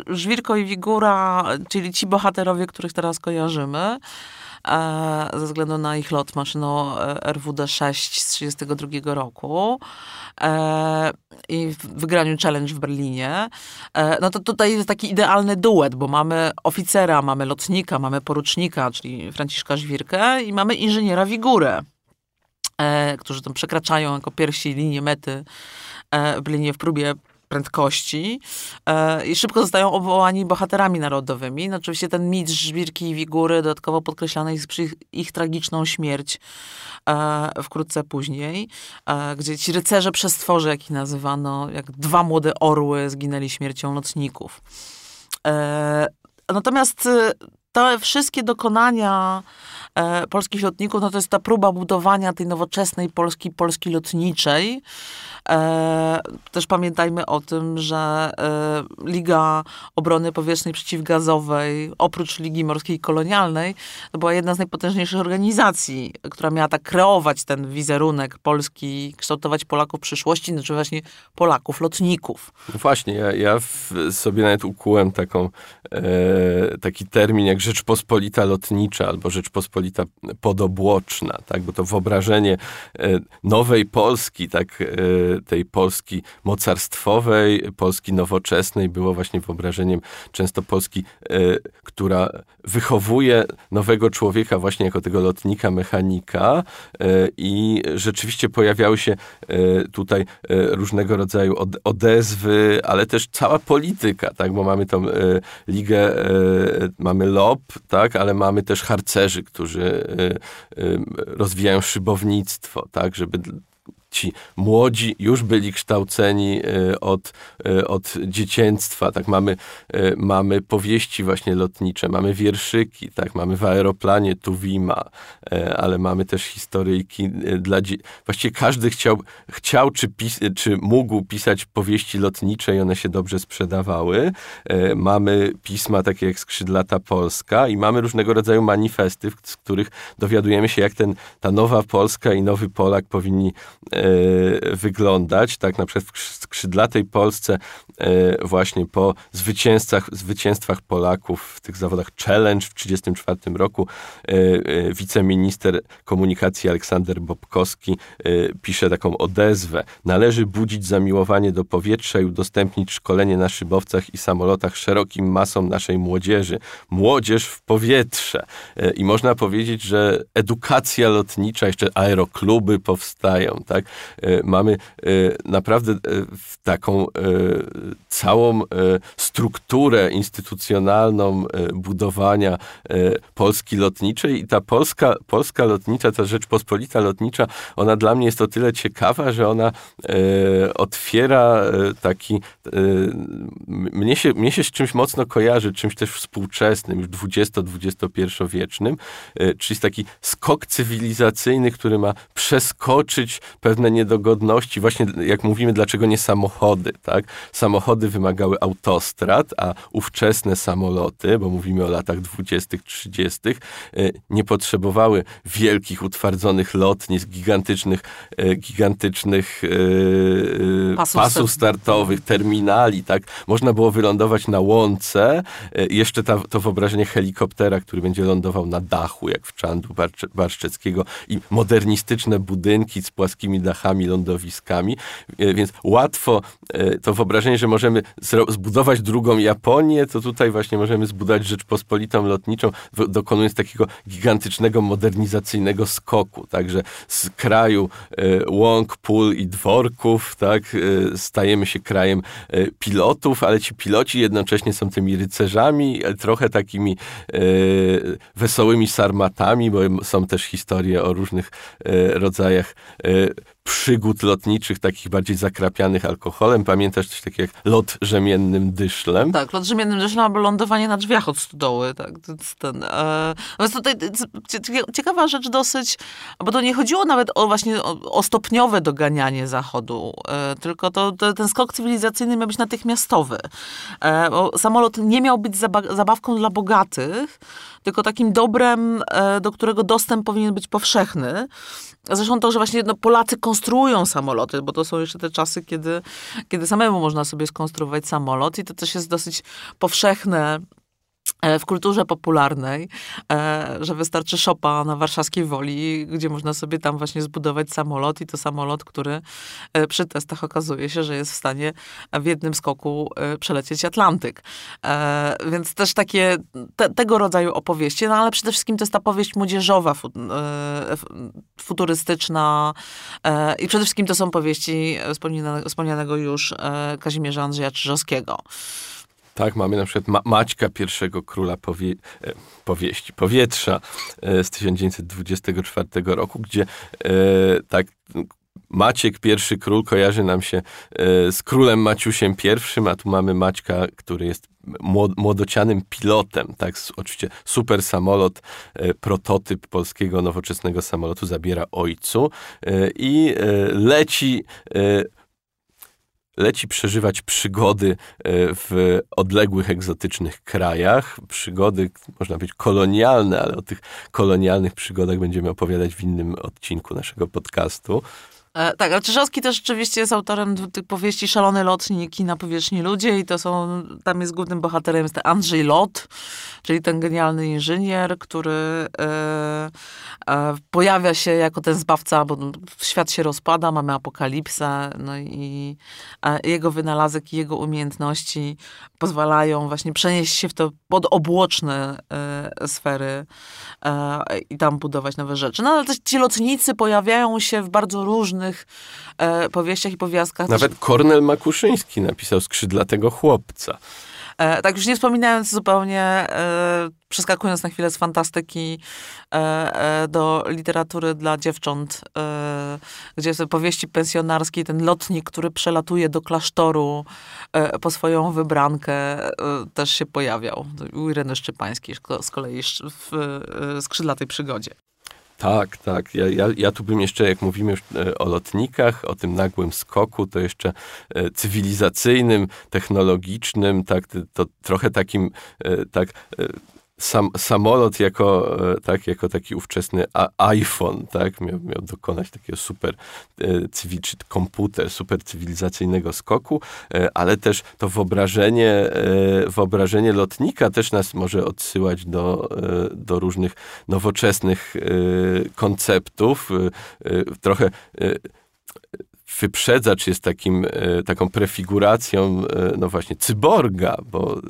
Żwirko i Wigura, czyli ci bohaterowie, których teraz kojarzymy, E, ze względu na ich lot maszyną e, RWD-6 z 1932 roku e, i w wygraniu Challenge w Berlinie, no to tutaj jest taki idealny duet, bo mamy oficera, mamy lotnika, mamy porucznika, czyli Franciszka Żwirkę i mamy inżyniera Wigurę, którzy tam przekraczają jako pierwsi linię mety w Berlinie w próbie prędkości e, i szybko zostają obwołani bohaterami narodowymi. No, oczywiście ten mit Żwirki i Wigury dodatkowo podkreślany jest przy ich, ich tragiczną śmierć e, wkrótce później, e, gdzie ci rycerze przestworze, jak ich nazywano, jak dwa młode orły zginęli śmiercią nocników. E, natomiast e, te wszystkie dokonania e, polskich lotników, no to jest ta próba budowania tej nowoczesnej Polski, Polski lotniczej, E, też pamiętajmy o tym, że e, Liga Obrony Powietrznej Przeciwgazowej, oprócz Ligi Morskiej Kolonialnej, była jedna z najpotężniejszych organizacji, która miała tak kreować ten wizerunek Polski, kształtować Polaków przyszłości, znaczy właśnie Polaków, lotników. No właśnie, ja, ja sobie nawet ukułem taką, e, taki termin jak Rzeczpospolita Lotnicza albo Rzeczpospolita Podobłoczna, tak? bo to wyobrażenie e, nowej Polski, tak, e, tej Polski mocarstwowej, Polski nowoczesnej było właśnie wyobrażeniem często Polski, e, która wychowuje nowego człowieka właśnie jako tego lotnika, mechanika i rzeczywiście pojawiały się tutaj różnego rodzaju odezwy, ale też cała polityka, tak, bo mamy tą ligę, mamy LOP, tak, ale mamy też harcerzy, którzy rozwijają szybownictwo, tak, żeby ci młodzi już byli kształceni e, od, e, od dzieciństwa, tak, mamy, e, mamy powieści właśnie lotnicze, mamy wierszyki, tak, mamy w aeroplanie Tuwima, ale mamy też historyjki dla właściwie każdy chciał, chciał czy, pis, czy mógł pisać powieści lotnicze i one się dobrze sprzedawały. Mamy pisma takie jak Skrzydlata Polska i mamy różnego rodzaju manifesty, z których dowiadujemy się, jak ten, ta nowa Polska i nowy Polak powinni wyglądać. Tak na przykład w skrzydlatej Polsce e, właśnie po zwycięstwach, zwycięstwach Polaków w tych zawodach Challenge w 1934 roku e, wiceminister komunikacji Aleksander Bobkowski pisze taką odezwę. Należy budzić zamiłowanie do powietrza i udostępnić szkolenie na szybowcach i samolotach szerokim masom naszej młodzieży. Młodzież w powietrze. I można powiedzieć, że edukacja lotnicza, jeszcze aerokluby powstają, tak? E, mamy e, naprawdę e, taką całą strukturę instytucjonalną budowania Polski lotniczej. I ta Polska, Polska lotnicza, ta Rzeczpospolita lotnicza, ona dla mnie jest o tyle ciekawa, że ona otwiera taki mnie się, mnie się z czymś mocno kojarzy, czymś też współczesnym, już XX-XXI wiecznym, czyli taki skok cywilizacyjny, który ma przeskoczyć pewne niedogodności. Właśnie jak mówimy, dlaczego nie samochody, tak? Samochody wymagały autostrad, a ówczesne samoloty, bo mówimy o latach 20., 30., e, nie potrzebowały wielkich, utwardzonych lotnisk, gigantycznych, e, gigantycznych e, pasów, pasów startowych, terminali, tak? Można było wylądować na łące. Jeszcze ta, to wyobrażenie helikoptera, który będzie lądował na dachu, jak w Czandu Barszczeckiego i modernistyczne budynki z płaskimi dachami, lądowiskami, więc łatwo to wyobrażenie, że możemy zbudować drugą Japonię, to tutaj właśnie możemy zbudować Rzeczpospolitą lotniczą, dokonując takiego gigantycznego, modernizacyjnego skoku, także z kraju łąk, pól i dworków, tak, stajemy się krajem pilotów, ale ci piloci jednocześnie są tymi rycerzami, trochę takimi wesołymi sarmatami, bo są też historie o różnych rodzajach przygód lotniczych, takich bardziej zakrapianych alkoholem. Pamiętasz coś takiego jak lot rzemiennym dyszlem? Tak, lot rzemiennym dyszlem albo lądowanie na drzwiach od stodoły. Tak, ten, e, tutaj ciekawa rzecz dosyć, bo to nie chodziło nawet o właśnie o, o stopniowe doganianie Zachodu, e, tylko to, to, ten skok cywilizacyjny miał być natychmiastowy. E, samolot nie miał być zabawką dla bogatych, tylko takim dobrem, e, do którego dostęp powinien być powszechny. Zresztą to, że właśnie no, Polacy samoloty, bo to są jeszcze te czasy, kiedy, kiedy samemu można sobie skonstruować samolot i to też jest dosyć powszechne w kulturze popularnej, e, że wystarczy szopa na warszawskiej Woli, gdzie można sobie tam właśnie zbudować samolot i to samolot, który e, przy testach okazuje się, że jest w stanie w jednym skoku przelecieć Atlantyk. Więc też takie te, tego rodzaju opowieści, no ale przede wszystkim to jest ta powieść młodzieżowa, futurystyczna i przede wszystkim to są powieści wspomnianego już Kazimierza Andrzeja Czyżowskiego. Tak, mamy na przykład Ma Maćka, pierwszego króla powie e, powieści, powietrza e, z 1924 roku, gdzie e, tak Maciek, pierwszy król, kojarzy nam się z królem Maciusiem I, a tu mamy Maćka, który jest młodocianym pilotem, tak, oczywiście super samolot, prototyp polskiego nowoczesnego samolotu zabiera ojcu i leci leci przeżywać przygody e, w odległych, egzotycznych krajach. Przygody, można powiedzieć, kolonialne, ale o tych kolonialnych przygodach będziemy opowiadać w innym odcinku naszego podcastu. E, tak, ale Czyżowski też rzeczywiście jest autorem tych powieści Szalony lotnik i Na powierzchni ludzie i to są, tam jest głównym bohaterem jest Andrzej Lot, czyli ten genialny inżynier, który e, e, pojawia się jako ten zbawca, bo świat się rozpada, mamy apokalipsę, no i jego wynalazek i jego umiejętności pozwalają właśnie przenieść się w to podobłoczne e, sfery e, i tam budować nowe rzeczy. No ale też ci lotnicy pojawiają się w bardzo różnych e, powieściach i powiastkach. Nawet Kornel Makuszyński napisał Skrzydlatego chłopca. E, tak już nie wspominając zupełnie, e, przeskakując na chwilę z fantastyki e, do literatury dla dziewcząt, gdzie są powieści pensjonarskie, ten lotnik, który przelatuje do klasztoru po swoją wybrankę, też się pojawiał. U Ireny Szczypańskiej z kolei w Skrzydlatej Przygodzie. Tak, tak. Ja, ja, ja tu bym jeszcze, jak mówimy już e, o lotnikach, o tym nagłym skoku, to jeszcze e, cywilizacyjnym, technologicznym, tak, to trochę takim, e, tak sam, samolot jako, e, tak, jako taki ówczesny iPhone, tak, miał, miał dokonać takiego super e, cywil, czy komputer, super cywilizacyjnego skoku, e, ale też to wyobrażenie, wyobrażenie lotnika też nas może odsyłać do, do różnych nowoczesnych konceptów. Trochę wyprzedzacz jest takim, e, taką prefiguracją, e, no właśnie, cyborga, bo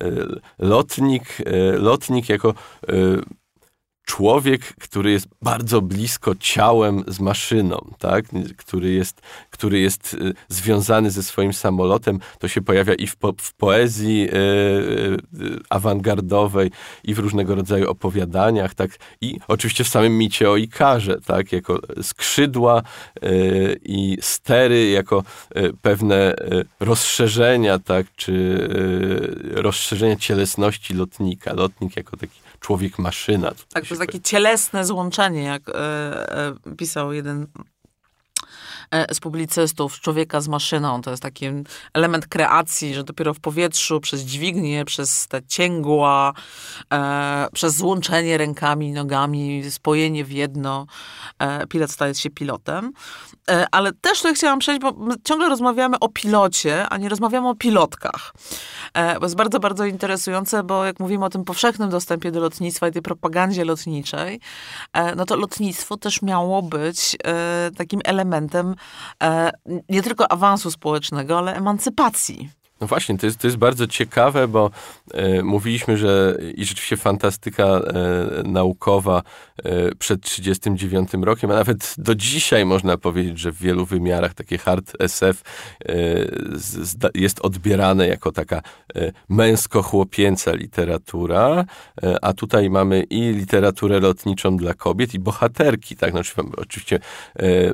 e, lotnik, lotnik jako człowiek, który jest bardzo blisko ciałem z maszyną, tak? który, jest, który jest y, związany ze swoim samolotem, to się pojawia i w, po, w poezji e, awangardowej, i w różnego rodzaju opowiadaniach, tak? i oczywiście w samym micie o Ikarze, tak? jako skrzydła e, i stery, jako e, pewne rozszerzenia, tak? czy rozszerzenia cielesności lotnika. Lotnik jako taki człowiek-maszyna. Tak, to jest takie cielesne złączenie, jak e, e, pisał jeden z publicystów, człowieka z maszyną. To jest taki element kreacji, że dopiero w powietrzu, przez dźwignię, przez te cięgła, e, przez złączenie rękami nogami, spojenie w jedno, e, pilot staje się pilotem. E, ale też tutaj chciałam przejść, bo ciągle rozmawiamy o pilocie, a nie rozmawiamy o pilotkach. E, bo jest bardzo, bardzo interesujące, bo jak mówimy o tym powszechnym dostępie do lotnictwa i tej propagandzie lotniczej, e, no to lotnictwo też miało być e, takim elementem e, nie tylko awansu społecznego, ale emancypacji. No właśnie, to jest, to jest bardzo ciekawe, bo e, mówiliśmy, że i rzeczywiście fantastyka e, naukowa e, przed 1939 rokiem, a nawet do dzisiaj można powiedzieć, że w wielu wymiarach takie hard SF e, z, jest odbierane jako taka e, męsko-chłopięca literatura, e, a tutaj mamy i literaturę lotniczą dla kobiet, i bohaterki, tak? Znaczy, oczywiście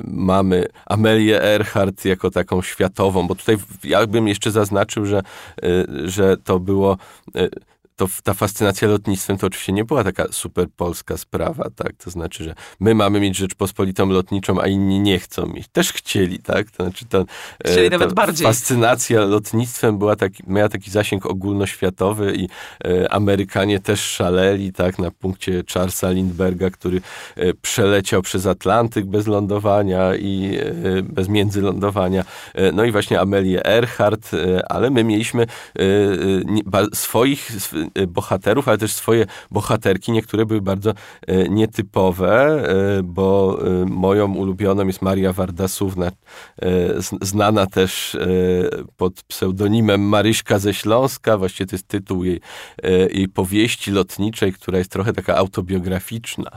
mamy Amelię Earhart jako taką światową, bo tutaj ja bym jeszcze zaznaczył, zobaczył, że, y, że to było y, to ta fascynacja lotnictwem to oczywiście nie była taka super polska sprawa, tak? To znaczy, że my mamy mieć Rzeczpospolitą lotniczą, a inni nie chcą mieć. Też chcieli, tak? To znaczy, to, chcieli nawet bardziej. fascynacja lotnictwem była taki, miała taki zasięg ogólnoświatowy i e, Amerykanie też szaleli, tak? Na punkcie Charlesa Lindberga, który e, przeleciał przez Atlantyk bez lądowania i e, bez międzylądowania. E, no i właśnie Amelię Earhart, e, ale my mieliśmy e, nie, swoich Y, bohaterów, ale też swoje bohaterki. Niektóre były bardzo y, nietypowe, y, bo moją ulubioną jest Maria Wardasówna, znana też pod pseudonimem Maryśka ze Śląska. Właściwie to jest tytuł jej, jej powieści lotniczej, która jest trochę taka autobiograficzna.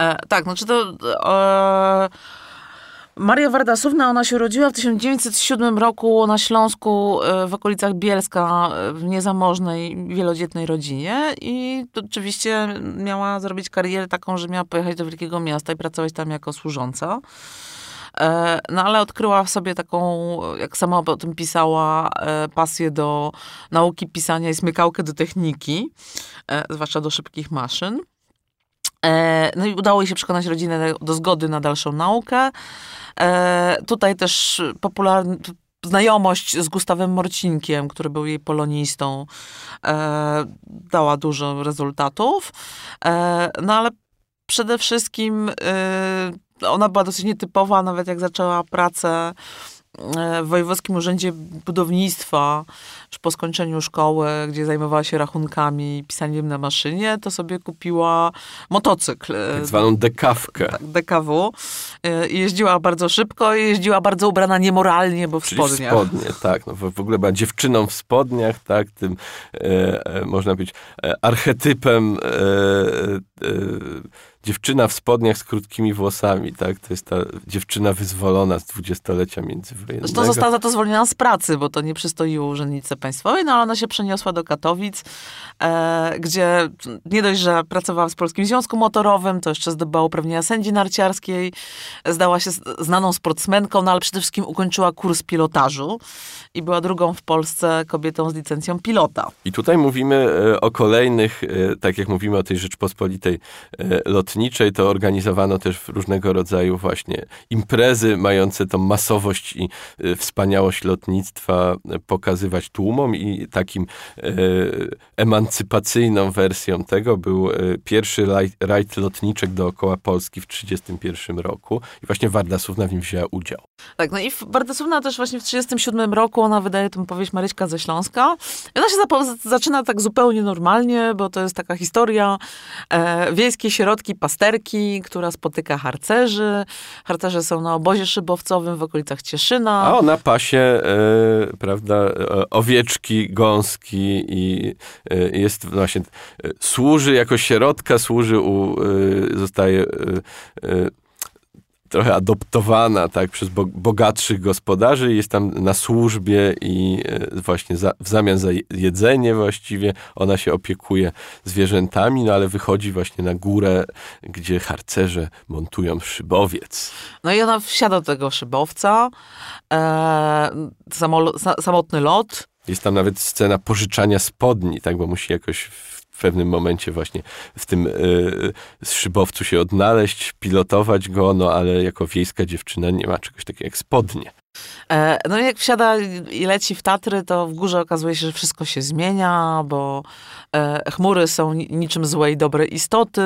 E, tak, znaczy to... E Maria Wardasówna, ona się urodziła w 1907 roku na Śląsku e, w okolicach Bielska e, w niezamożnej, wielodzietnej rodzinie i oczywiście miała zrobić karierę taką, że miała pojechać do wielkiego miasta i pracować tam jako służąca. E, no ale odkryła w sobie taką, jak sama o tym pisała, pasję do nauki pisania i smykałkę do techniki, zwłaszcza do szybkich maszyn. No i udało jej się przekonać rodzinę do zgody na dalszą naukę. E, tutaj też popularny, znajomość z Gustawem Morcinkiem, który był jej polonistą, e, dała dużo rezultatów. E, no ale przede wszystkim e, ona była dosyć nietypowa, nawet jak zaczęła pracę w Wojewódzkim Urzędzie Budownictwa, już po skończeniu szkoły, gdzie zajmowała się rachunkami, pisaniem na maszynie, to sobie kupiła motocykl. Tak zwaną dekawkę. Tak, DKW. I jeździła bardzo szybko i jeździła bardzo ubrana niemoralnie, bo w Czyli spodniach. W spodnie, tak. No, w ogóle była dziewczyną w spodniach, tak, tym e, e, można być e, archetypem e, e dziewczyna w spodniach z krótkimi włosami, tak? To jest ta dziewczyna wyzwolona z dwudziestolecia międzywojennego. Zresztą została za to zwolniona z pracy, bo to nie przystoiło urzędnicy państwowej, no ale ona się przeniosła do Katowic, e, gdzie nie dość, że pracowała w Polskim Związku Motorowym, to jeszcze zdobyła uprawnienia sędzi narciarskiej, zdała się znaną sportsmenką, no ale przede wszystkim ukończyła kurs pilotażu i była drugą w Polsce kobietą z licencją pilota. I tutaj mówimy e, o kolejnych, e, tak jak mówimy o tej Rzeczpospolitej e, lotniczej, to organizowano też różnego rodzaju właśnie imprezy mające tą masowość i wspaniałość lotnictwa pokazywać tłumom i takim emancypacyjną wersją tego był pierwszy rajd lotniczek dookoła Polski w 1931 roku i właśnie Wardasówna w nim wzięła udział. Tak, no i Wardasówna też właśnie w 1937 roku ona wydaje tę powieść Maryśka ze Śląska. I ona się zaczyna tak zupełnie normalnie, bo to jest taka historia e, wiejskiej środki pasterki, która spotyka harcerzy. Harcerze są na obozie szybowcowym w okolicach Cieszyna. A ona pasie, e, prawda, e, owieczki, gąski i e, jest właśnie, e, służy jako środka, służy u, zostaje trochę adoptowana tak, przez bogatszych gospodarzy, jest tam na służbie i e, właśnie za, w zamian za jedzenie właściwie ona się opiekuje zwierzętami, no ale wychodzi właśnie na górę, gdzie harcerze montują szybowiec. No i ona wsiada do tego szybowca, e, samotny lot. Jest tam nawet scena pożyczania spodni, tak, bo musi jakoś pewnym momencie właśnie w tym y, szybowcu się odnaleźć, pilotować go, no ale jako wiejska dziewczyna nie ma czegoś takiego jak spodnie. E, no i jak wsiada i leci w Tatry, to w górze okazuje się, że wszystko się zmienia, bo e, chmury są niczym złe i dobre istoty,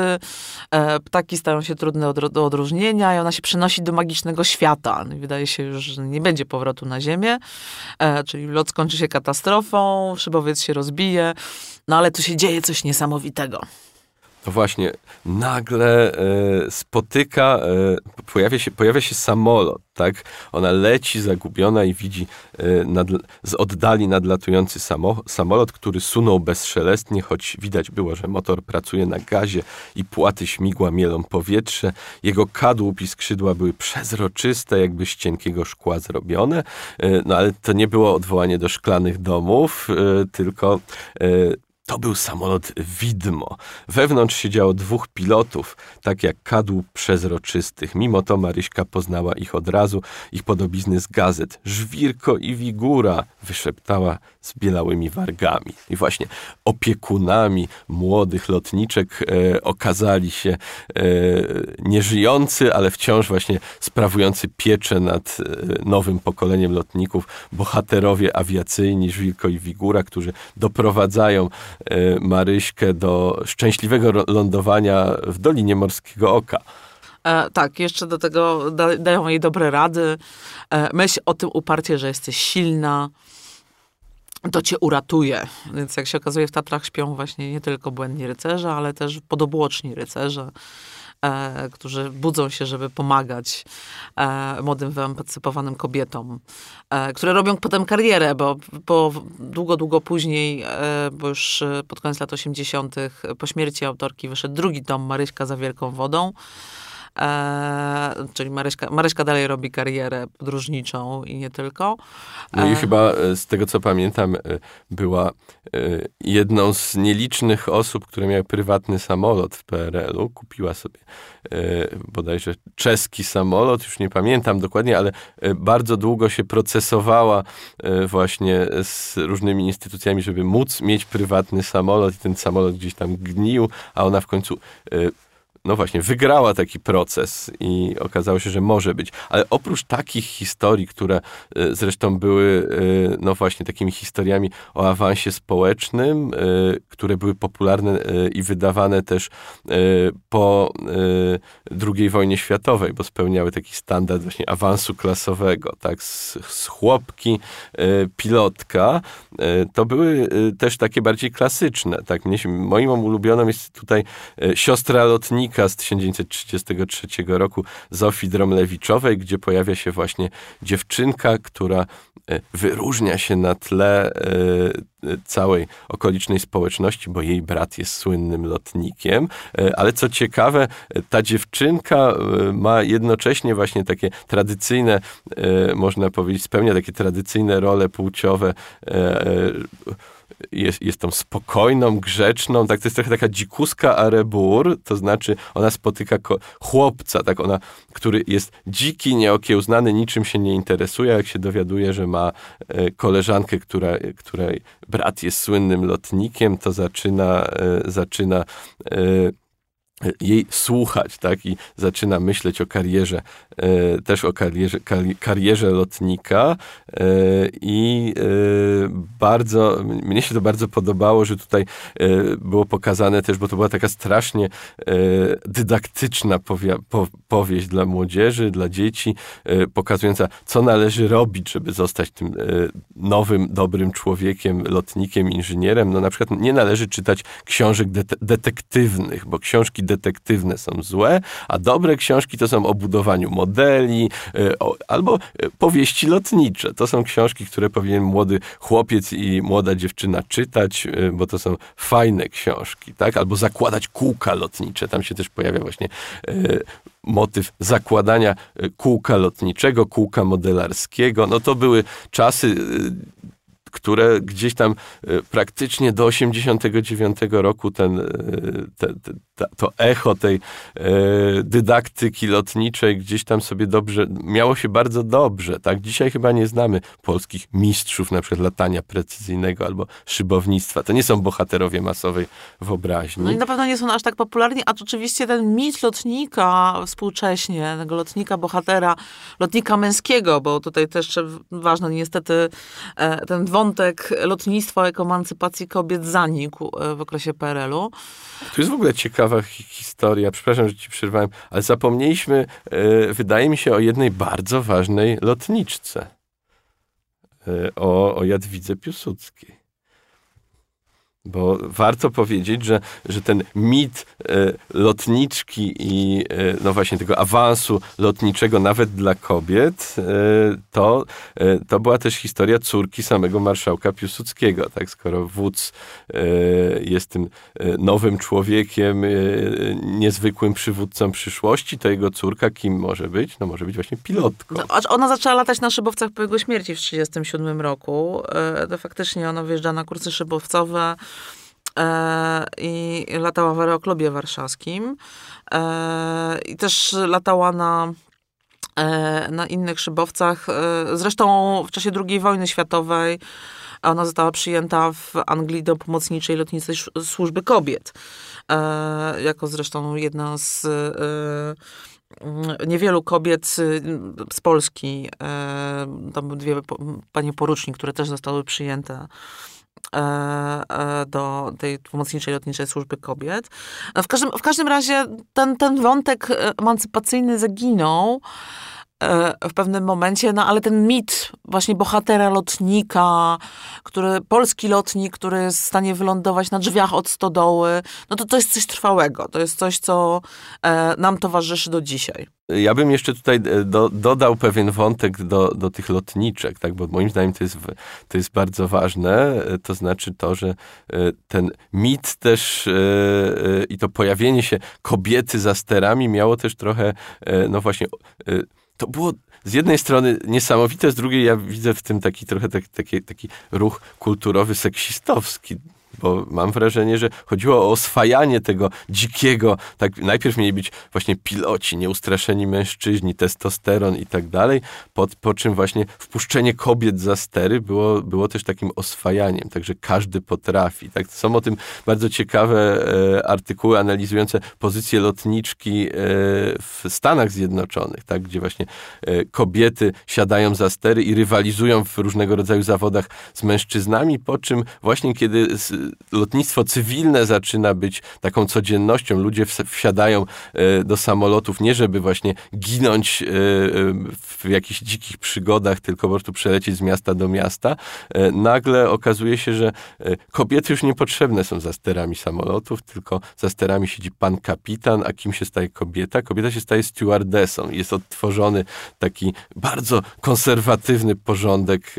e, ptaki stają się trudne do odróżnienia i ona się przenosi do magicznego świata. No wydaje się już, że nie będzie powrotu na Ziemię, czyli lot skończy się katastrofą, szybowiec się rozbije, no ale tu się dzieje coś niesamowitego. No właśnie, nagle e, spotyka, e, pojawia, się, pojawia się samolot, tak? Ona leci zagubiona i widzi e, nad, z oddali nadlatujący samo, samolot, który sunął bezszelestnie, choć widać było, że motor pracuje na gazie i płaty śmigła mielą powietrze. Jego kadłub i skrzydła były przezroczyste, jakby z cienkiego szkła zrobione. No ale to nie było odwołanie do szklanych domów, tylko to był samolot widmo. Wewnątrz siedziało dwóch pilotów, tak jak kadłub przezroczystych. Mimo to Maryśka poznała ich od razu, ich podobizny z gazet. Żwirko i Wigura wyszeptała z bielałymi wargami. I właśnie opiekunami młodych lotniczek e, okazali się e, nieżyjący, ale wciąż właśnie sprawujący pieczę nad e, nowym pokoleniem lotników, bohaterowie awiacyjni Żwirko i Wigura, którzy doprowadzają E, Maryśkę do szczęśliwego lądowania w Dolinie Morskiego Oka. E, tak, jeszcze do tego da, dają jej dobre rady. E, myśl o tym uparcie, że jesteś silna, to cię uratuje. Więc jak się okazuje, w Tatrach śpią właśnie nie tylko błędni rycerze, ale też podobłoczni rycerze e, którzy budzą się, żeby pomagać e, młodym, wyemancypowanym kobietom, e, które robią potem karierę, bo, bo długo, długo później, e, bo już pod koniec lat 80., po śmierci autorki wyszedł drugi tom Maryśka za wielką wodą. E, czyli Maryśka, Maryśka dalej robi karierę podróżniczą i nie tylko. No i e, chyba e, z tego co pamiętam, e, była jedną z nielicznych osób, które miały prywatny samolot w PRL-u. Kupiła sobie bodajże czeski samolot, już nie pamiętam dokładnie, ale bardzo długo się procesowała właśnie z różnymi instytucjami, żeby móc mieć prywatny samolot i ten samolot gdzieś tam gnił, a ona w końcu no właśnie, wygrała taki proces i okazało się, że może być. Ale oprócz takich historii, które e, zresztą były, e, no właśnie, takimi historiami o awansie społecznym, e, które były popularne i wydawane też po II wojnie światowej, bo spełniały taki standard właśnie awansu klasowego, tak, z, z chłopki, pilotka, to były też takie bardziej klasyczne, tak. Moim ulubioną jest tutaj siostra lotnika, z 1933 roku Zofii Dromlewiczowej, gdzie pojawia się właśnie dziewczynka, która e, wyróżnia się na tle e, e, całej okolicznej społeczności, bo jej brat jest słynnym lotnikiem. Ale co ciekawe, ta dziewczynka ma jednocześnie właśnie takie tradycyjne, można powiedzieć, spełnia takie tradycyjne role płciowe jest, jest tą spokojną, grzeczną, tak to jest trochę taka dzikuska arebur, to znaczy ona spotyka chłopca, tak ona, który jest dziki, nieokiełznany, niczym się nie interesuje, jak się dowiaduje, że ma e, koleżankę, która, której brat jest słynnym lotnikiem, to zaczyna, e, zaczyna e, jej słuchać, tak, i zaczyna myśleć o karierze, e, też o karierze, karierze lotnika e, i e, bardzo, mnie się to bardzo podobało, że tutaj e, było pokazane też, bo to była taka strasznie e, dydaktyczna po, powieść dla młodzieży, dla dzieci, e, pokazująca, co należy robić, żeby zostać tym nowym, dobrym człowiekiem, lotnikiem, inżynierem. No na przykład nie należy czytać książek de detektywnych, bo książki detektywne są złe, a dobre książki to są o budowaniu modeli e, albo e, powieści lotnicze. To są książki, które powinien młody chłopiec i młoda dziewczyna czytać, e, bo to są fajne książki, tak? Albo zakładać kółka lotnicze. Tam się też pojawia właśnie motyw zakładania kółka lotniczego, kółka modelarskiego. No to były czasy które gdzieś tam praktycznie do 89 roku ten, te, te, ta, to echo tej e, dydaktyki lotniczej gdzieś tam sobie dobrze, miało się bardzo dobrze, tak? Dzisiaj chyba nie znamy polskich mistrzów na przykład latania precyzyjnego albo szybownictwa. To nie są bohaterowie masowej wyobraźni. No i na pewno nie są aż tak popularni, a oczywiście ten mit lotnika współcześnie, tego lotnika bohatera, lotnika męskiego, bo tutaj też ważny niestety e, ten wątek lotnictwa jako emancypacji kobiet zanikł e, w okresie PRL-u. To jest w ogóle ciekawa historia. Przepraszam, że ci przerwałem, ale zapomnieliśmy, e, wydaje mi się, o jednej bardzo ważnej lotniczce. O, o Jadwidze Piłsudskiej. Bo warto powiedzieć, że, że ten mit e, lotniczki i e, no właśnie tego awansu lotniczego nawet dla kobiet, e, to, to była też historia córki samego marszałka Piłsudskiego. Tak? Skoro wódz jest tym nowym człowiekiem, niezwykłym przywódcą przyszłości, to jego córka kim może być? No może być właśnie pilotką. No, ona zaczęła latać na szybowcach po jego śmierci w 1937 roku. To faktycznie ona wjeżdża na kursy szybowcowe. E, i latała w aeroklubie warszawskim. E, I też latała na e, na innych szybowcach. Zresztą w czasie II wojny światowej ona została przyjęta w Anglii do pomocniczej lotniczej służby kobiet. Jako zresztą jedna z niewielu kobiet z Polski. Tam dwie panie porucznik, które też zostały przyjęte do tej pomocniczej lotniczej służby kobiet. W każdym, w każdym razie ten, ten wątek emancypacyjny zaginął w pewnym momencie, no ale ten mit właśnie bohatera lotnika, który, polski lotnik, który jest w stanie wylądować na drzwiach od stodoły, no to to jest coś trwałego. To jest coś, co e, nam towarzyszy do dzisiaj. Ja bym jeszcze tutaj e, do, dodał pewien wątek do, do tych lotniczek, tak, bo moim zdaniem to jest, to jest bardzo ważne. E, to znaczy to, że ten mit też i to pojawienie się kobiety za sterami miało też trochę, no właśnie, to było z jednej strony niesamowite, z drugiej ja widzę w tym taki trochę taki, taki, taki ruch kulturowy, seksistowski bo mam wrażenie, że chodziło o oswajanie tego dzikiego, tak najpierw mieli być właśnie piloci, nieustraszeni mężczyźni, testosteron i tak dalej, po, po czym właśnie wpuszczenie kobiet za stery było, było też takim oswajaniem, także każdy potrafi. Tak? Są o tym bardzo ciekawe e, artykuły analizujące pozycję lotniczki e, w Stanach Zjednoczonych, tak? gdzie właśnie e, kobiety siadają za stery i rywalizują w różnego rodzaju zawodach z mężczyznami, po czym właśnie kiedy lotnictwo cywilne zaczyna być taką codziennością. Ludzie wsiadają e, do samolotów nie żeby właśnie ginąć e, e, w jakichś dzikich przygodach, tylko po prostu przelecieć z miasta do miasta. Nagle okazuje się, że kobiety już niepotrzebne są za sterami samolotów, tylko za sterami siedzi pan kapitan, a kim się staje kobieta? Kobieta się staje stewardessą. Jest odtworzony taki bardzo konserwatywny porządek,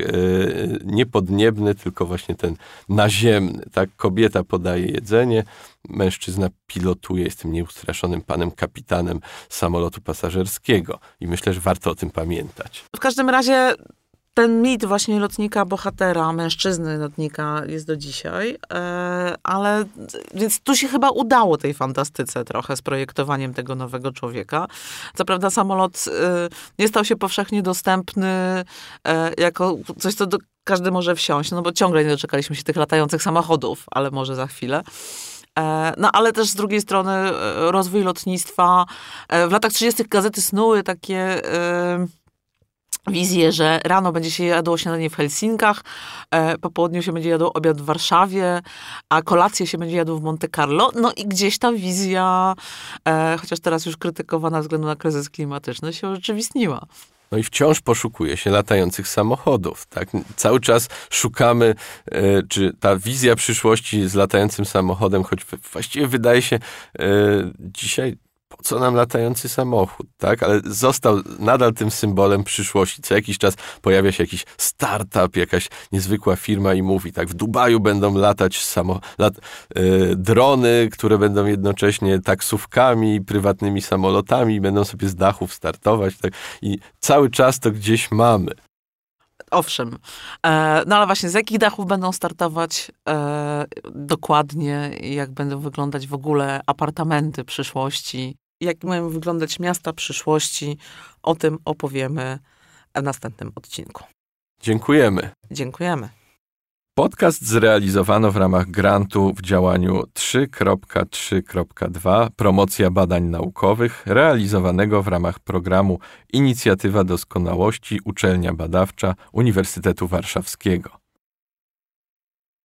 niepodniebny, tylko właśnie ten naziemny tak? Kobieta podaje jedzenie, mężczyzna pilotuje, jest tym nieustraszonym panem kapitanem samolotu pasażerskiego. I myślę, że warto o tym pamiętać. W każdym razie ten mit właśnie lotnika bohatera, mężczyzny lotnika jest do dzisiaj, e, ale więc tu się chyba udało tej fantastyce trochę z projektowaniem tego nowego człowieka. Co prawda samolot e, nie stał się powszechnie dostępny e, jako coś, co do, każdy może wsiąść, no bo ciągle nie doczekaliśmy się tych latających samochodów, ale może za chwilę. No ale też z drugiej strony rozwój lotnictwa. W latach 30. gazety snuły takie wizję, że rano będzie się jadło śniadanie w Helsinkach, e, po południu się będzie jadło obiad w Warszawie, a kolację się będzie jadło w Monte Carlo. No i gdzieś ta wizja, e, chociaż teraz już krytykowana względu na kryzys klimatyczny, się urzeczywistniła. No i wciąż poszukuje się latających samochodów. Tak? Cały czas szukamy, e, czy ta wizja przyszłości z latającym samochodem, choć właściwie wydaje się dzisiaj po co nam latający samochód, tak? Ale został nadal tym symbolem przyszłości. Co jakiś czas pojawia się jakiś startup, jakaś niezwykła firma i mówi, tak, w Dubaju będą latać samo, lat, yy, drony, które będą jednocześnie taksówkami, prywatnymi samolotami, będą sobie z dachów startować, tak? I cały czas to gdzieś mamy. owszem. E, no ale właśnie z jakich dachów będą startować e, dokładnie, jak będą wyglądać w ogóle apartamenty przyszłości, jak mają wyglądać miasta przyszłości, o tym opowiemy w następnym odcinku. Dziękujemy. Dziękujemy. Podcast zrealizowano w ramach grantu w działaniu 3.3.2 Promocja badań naukowych, realizowanego w ramach programu Inicjatywa Doskonałości Uczelnia Badawcza Uniwersytetu Warszawskiego.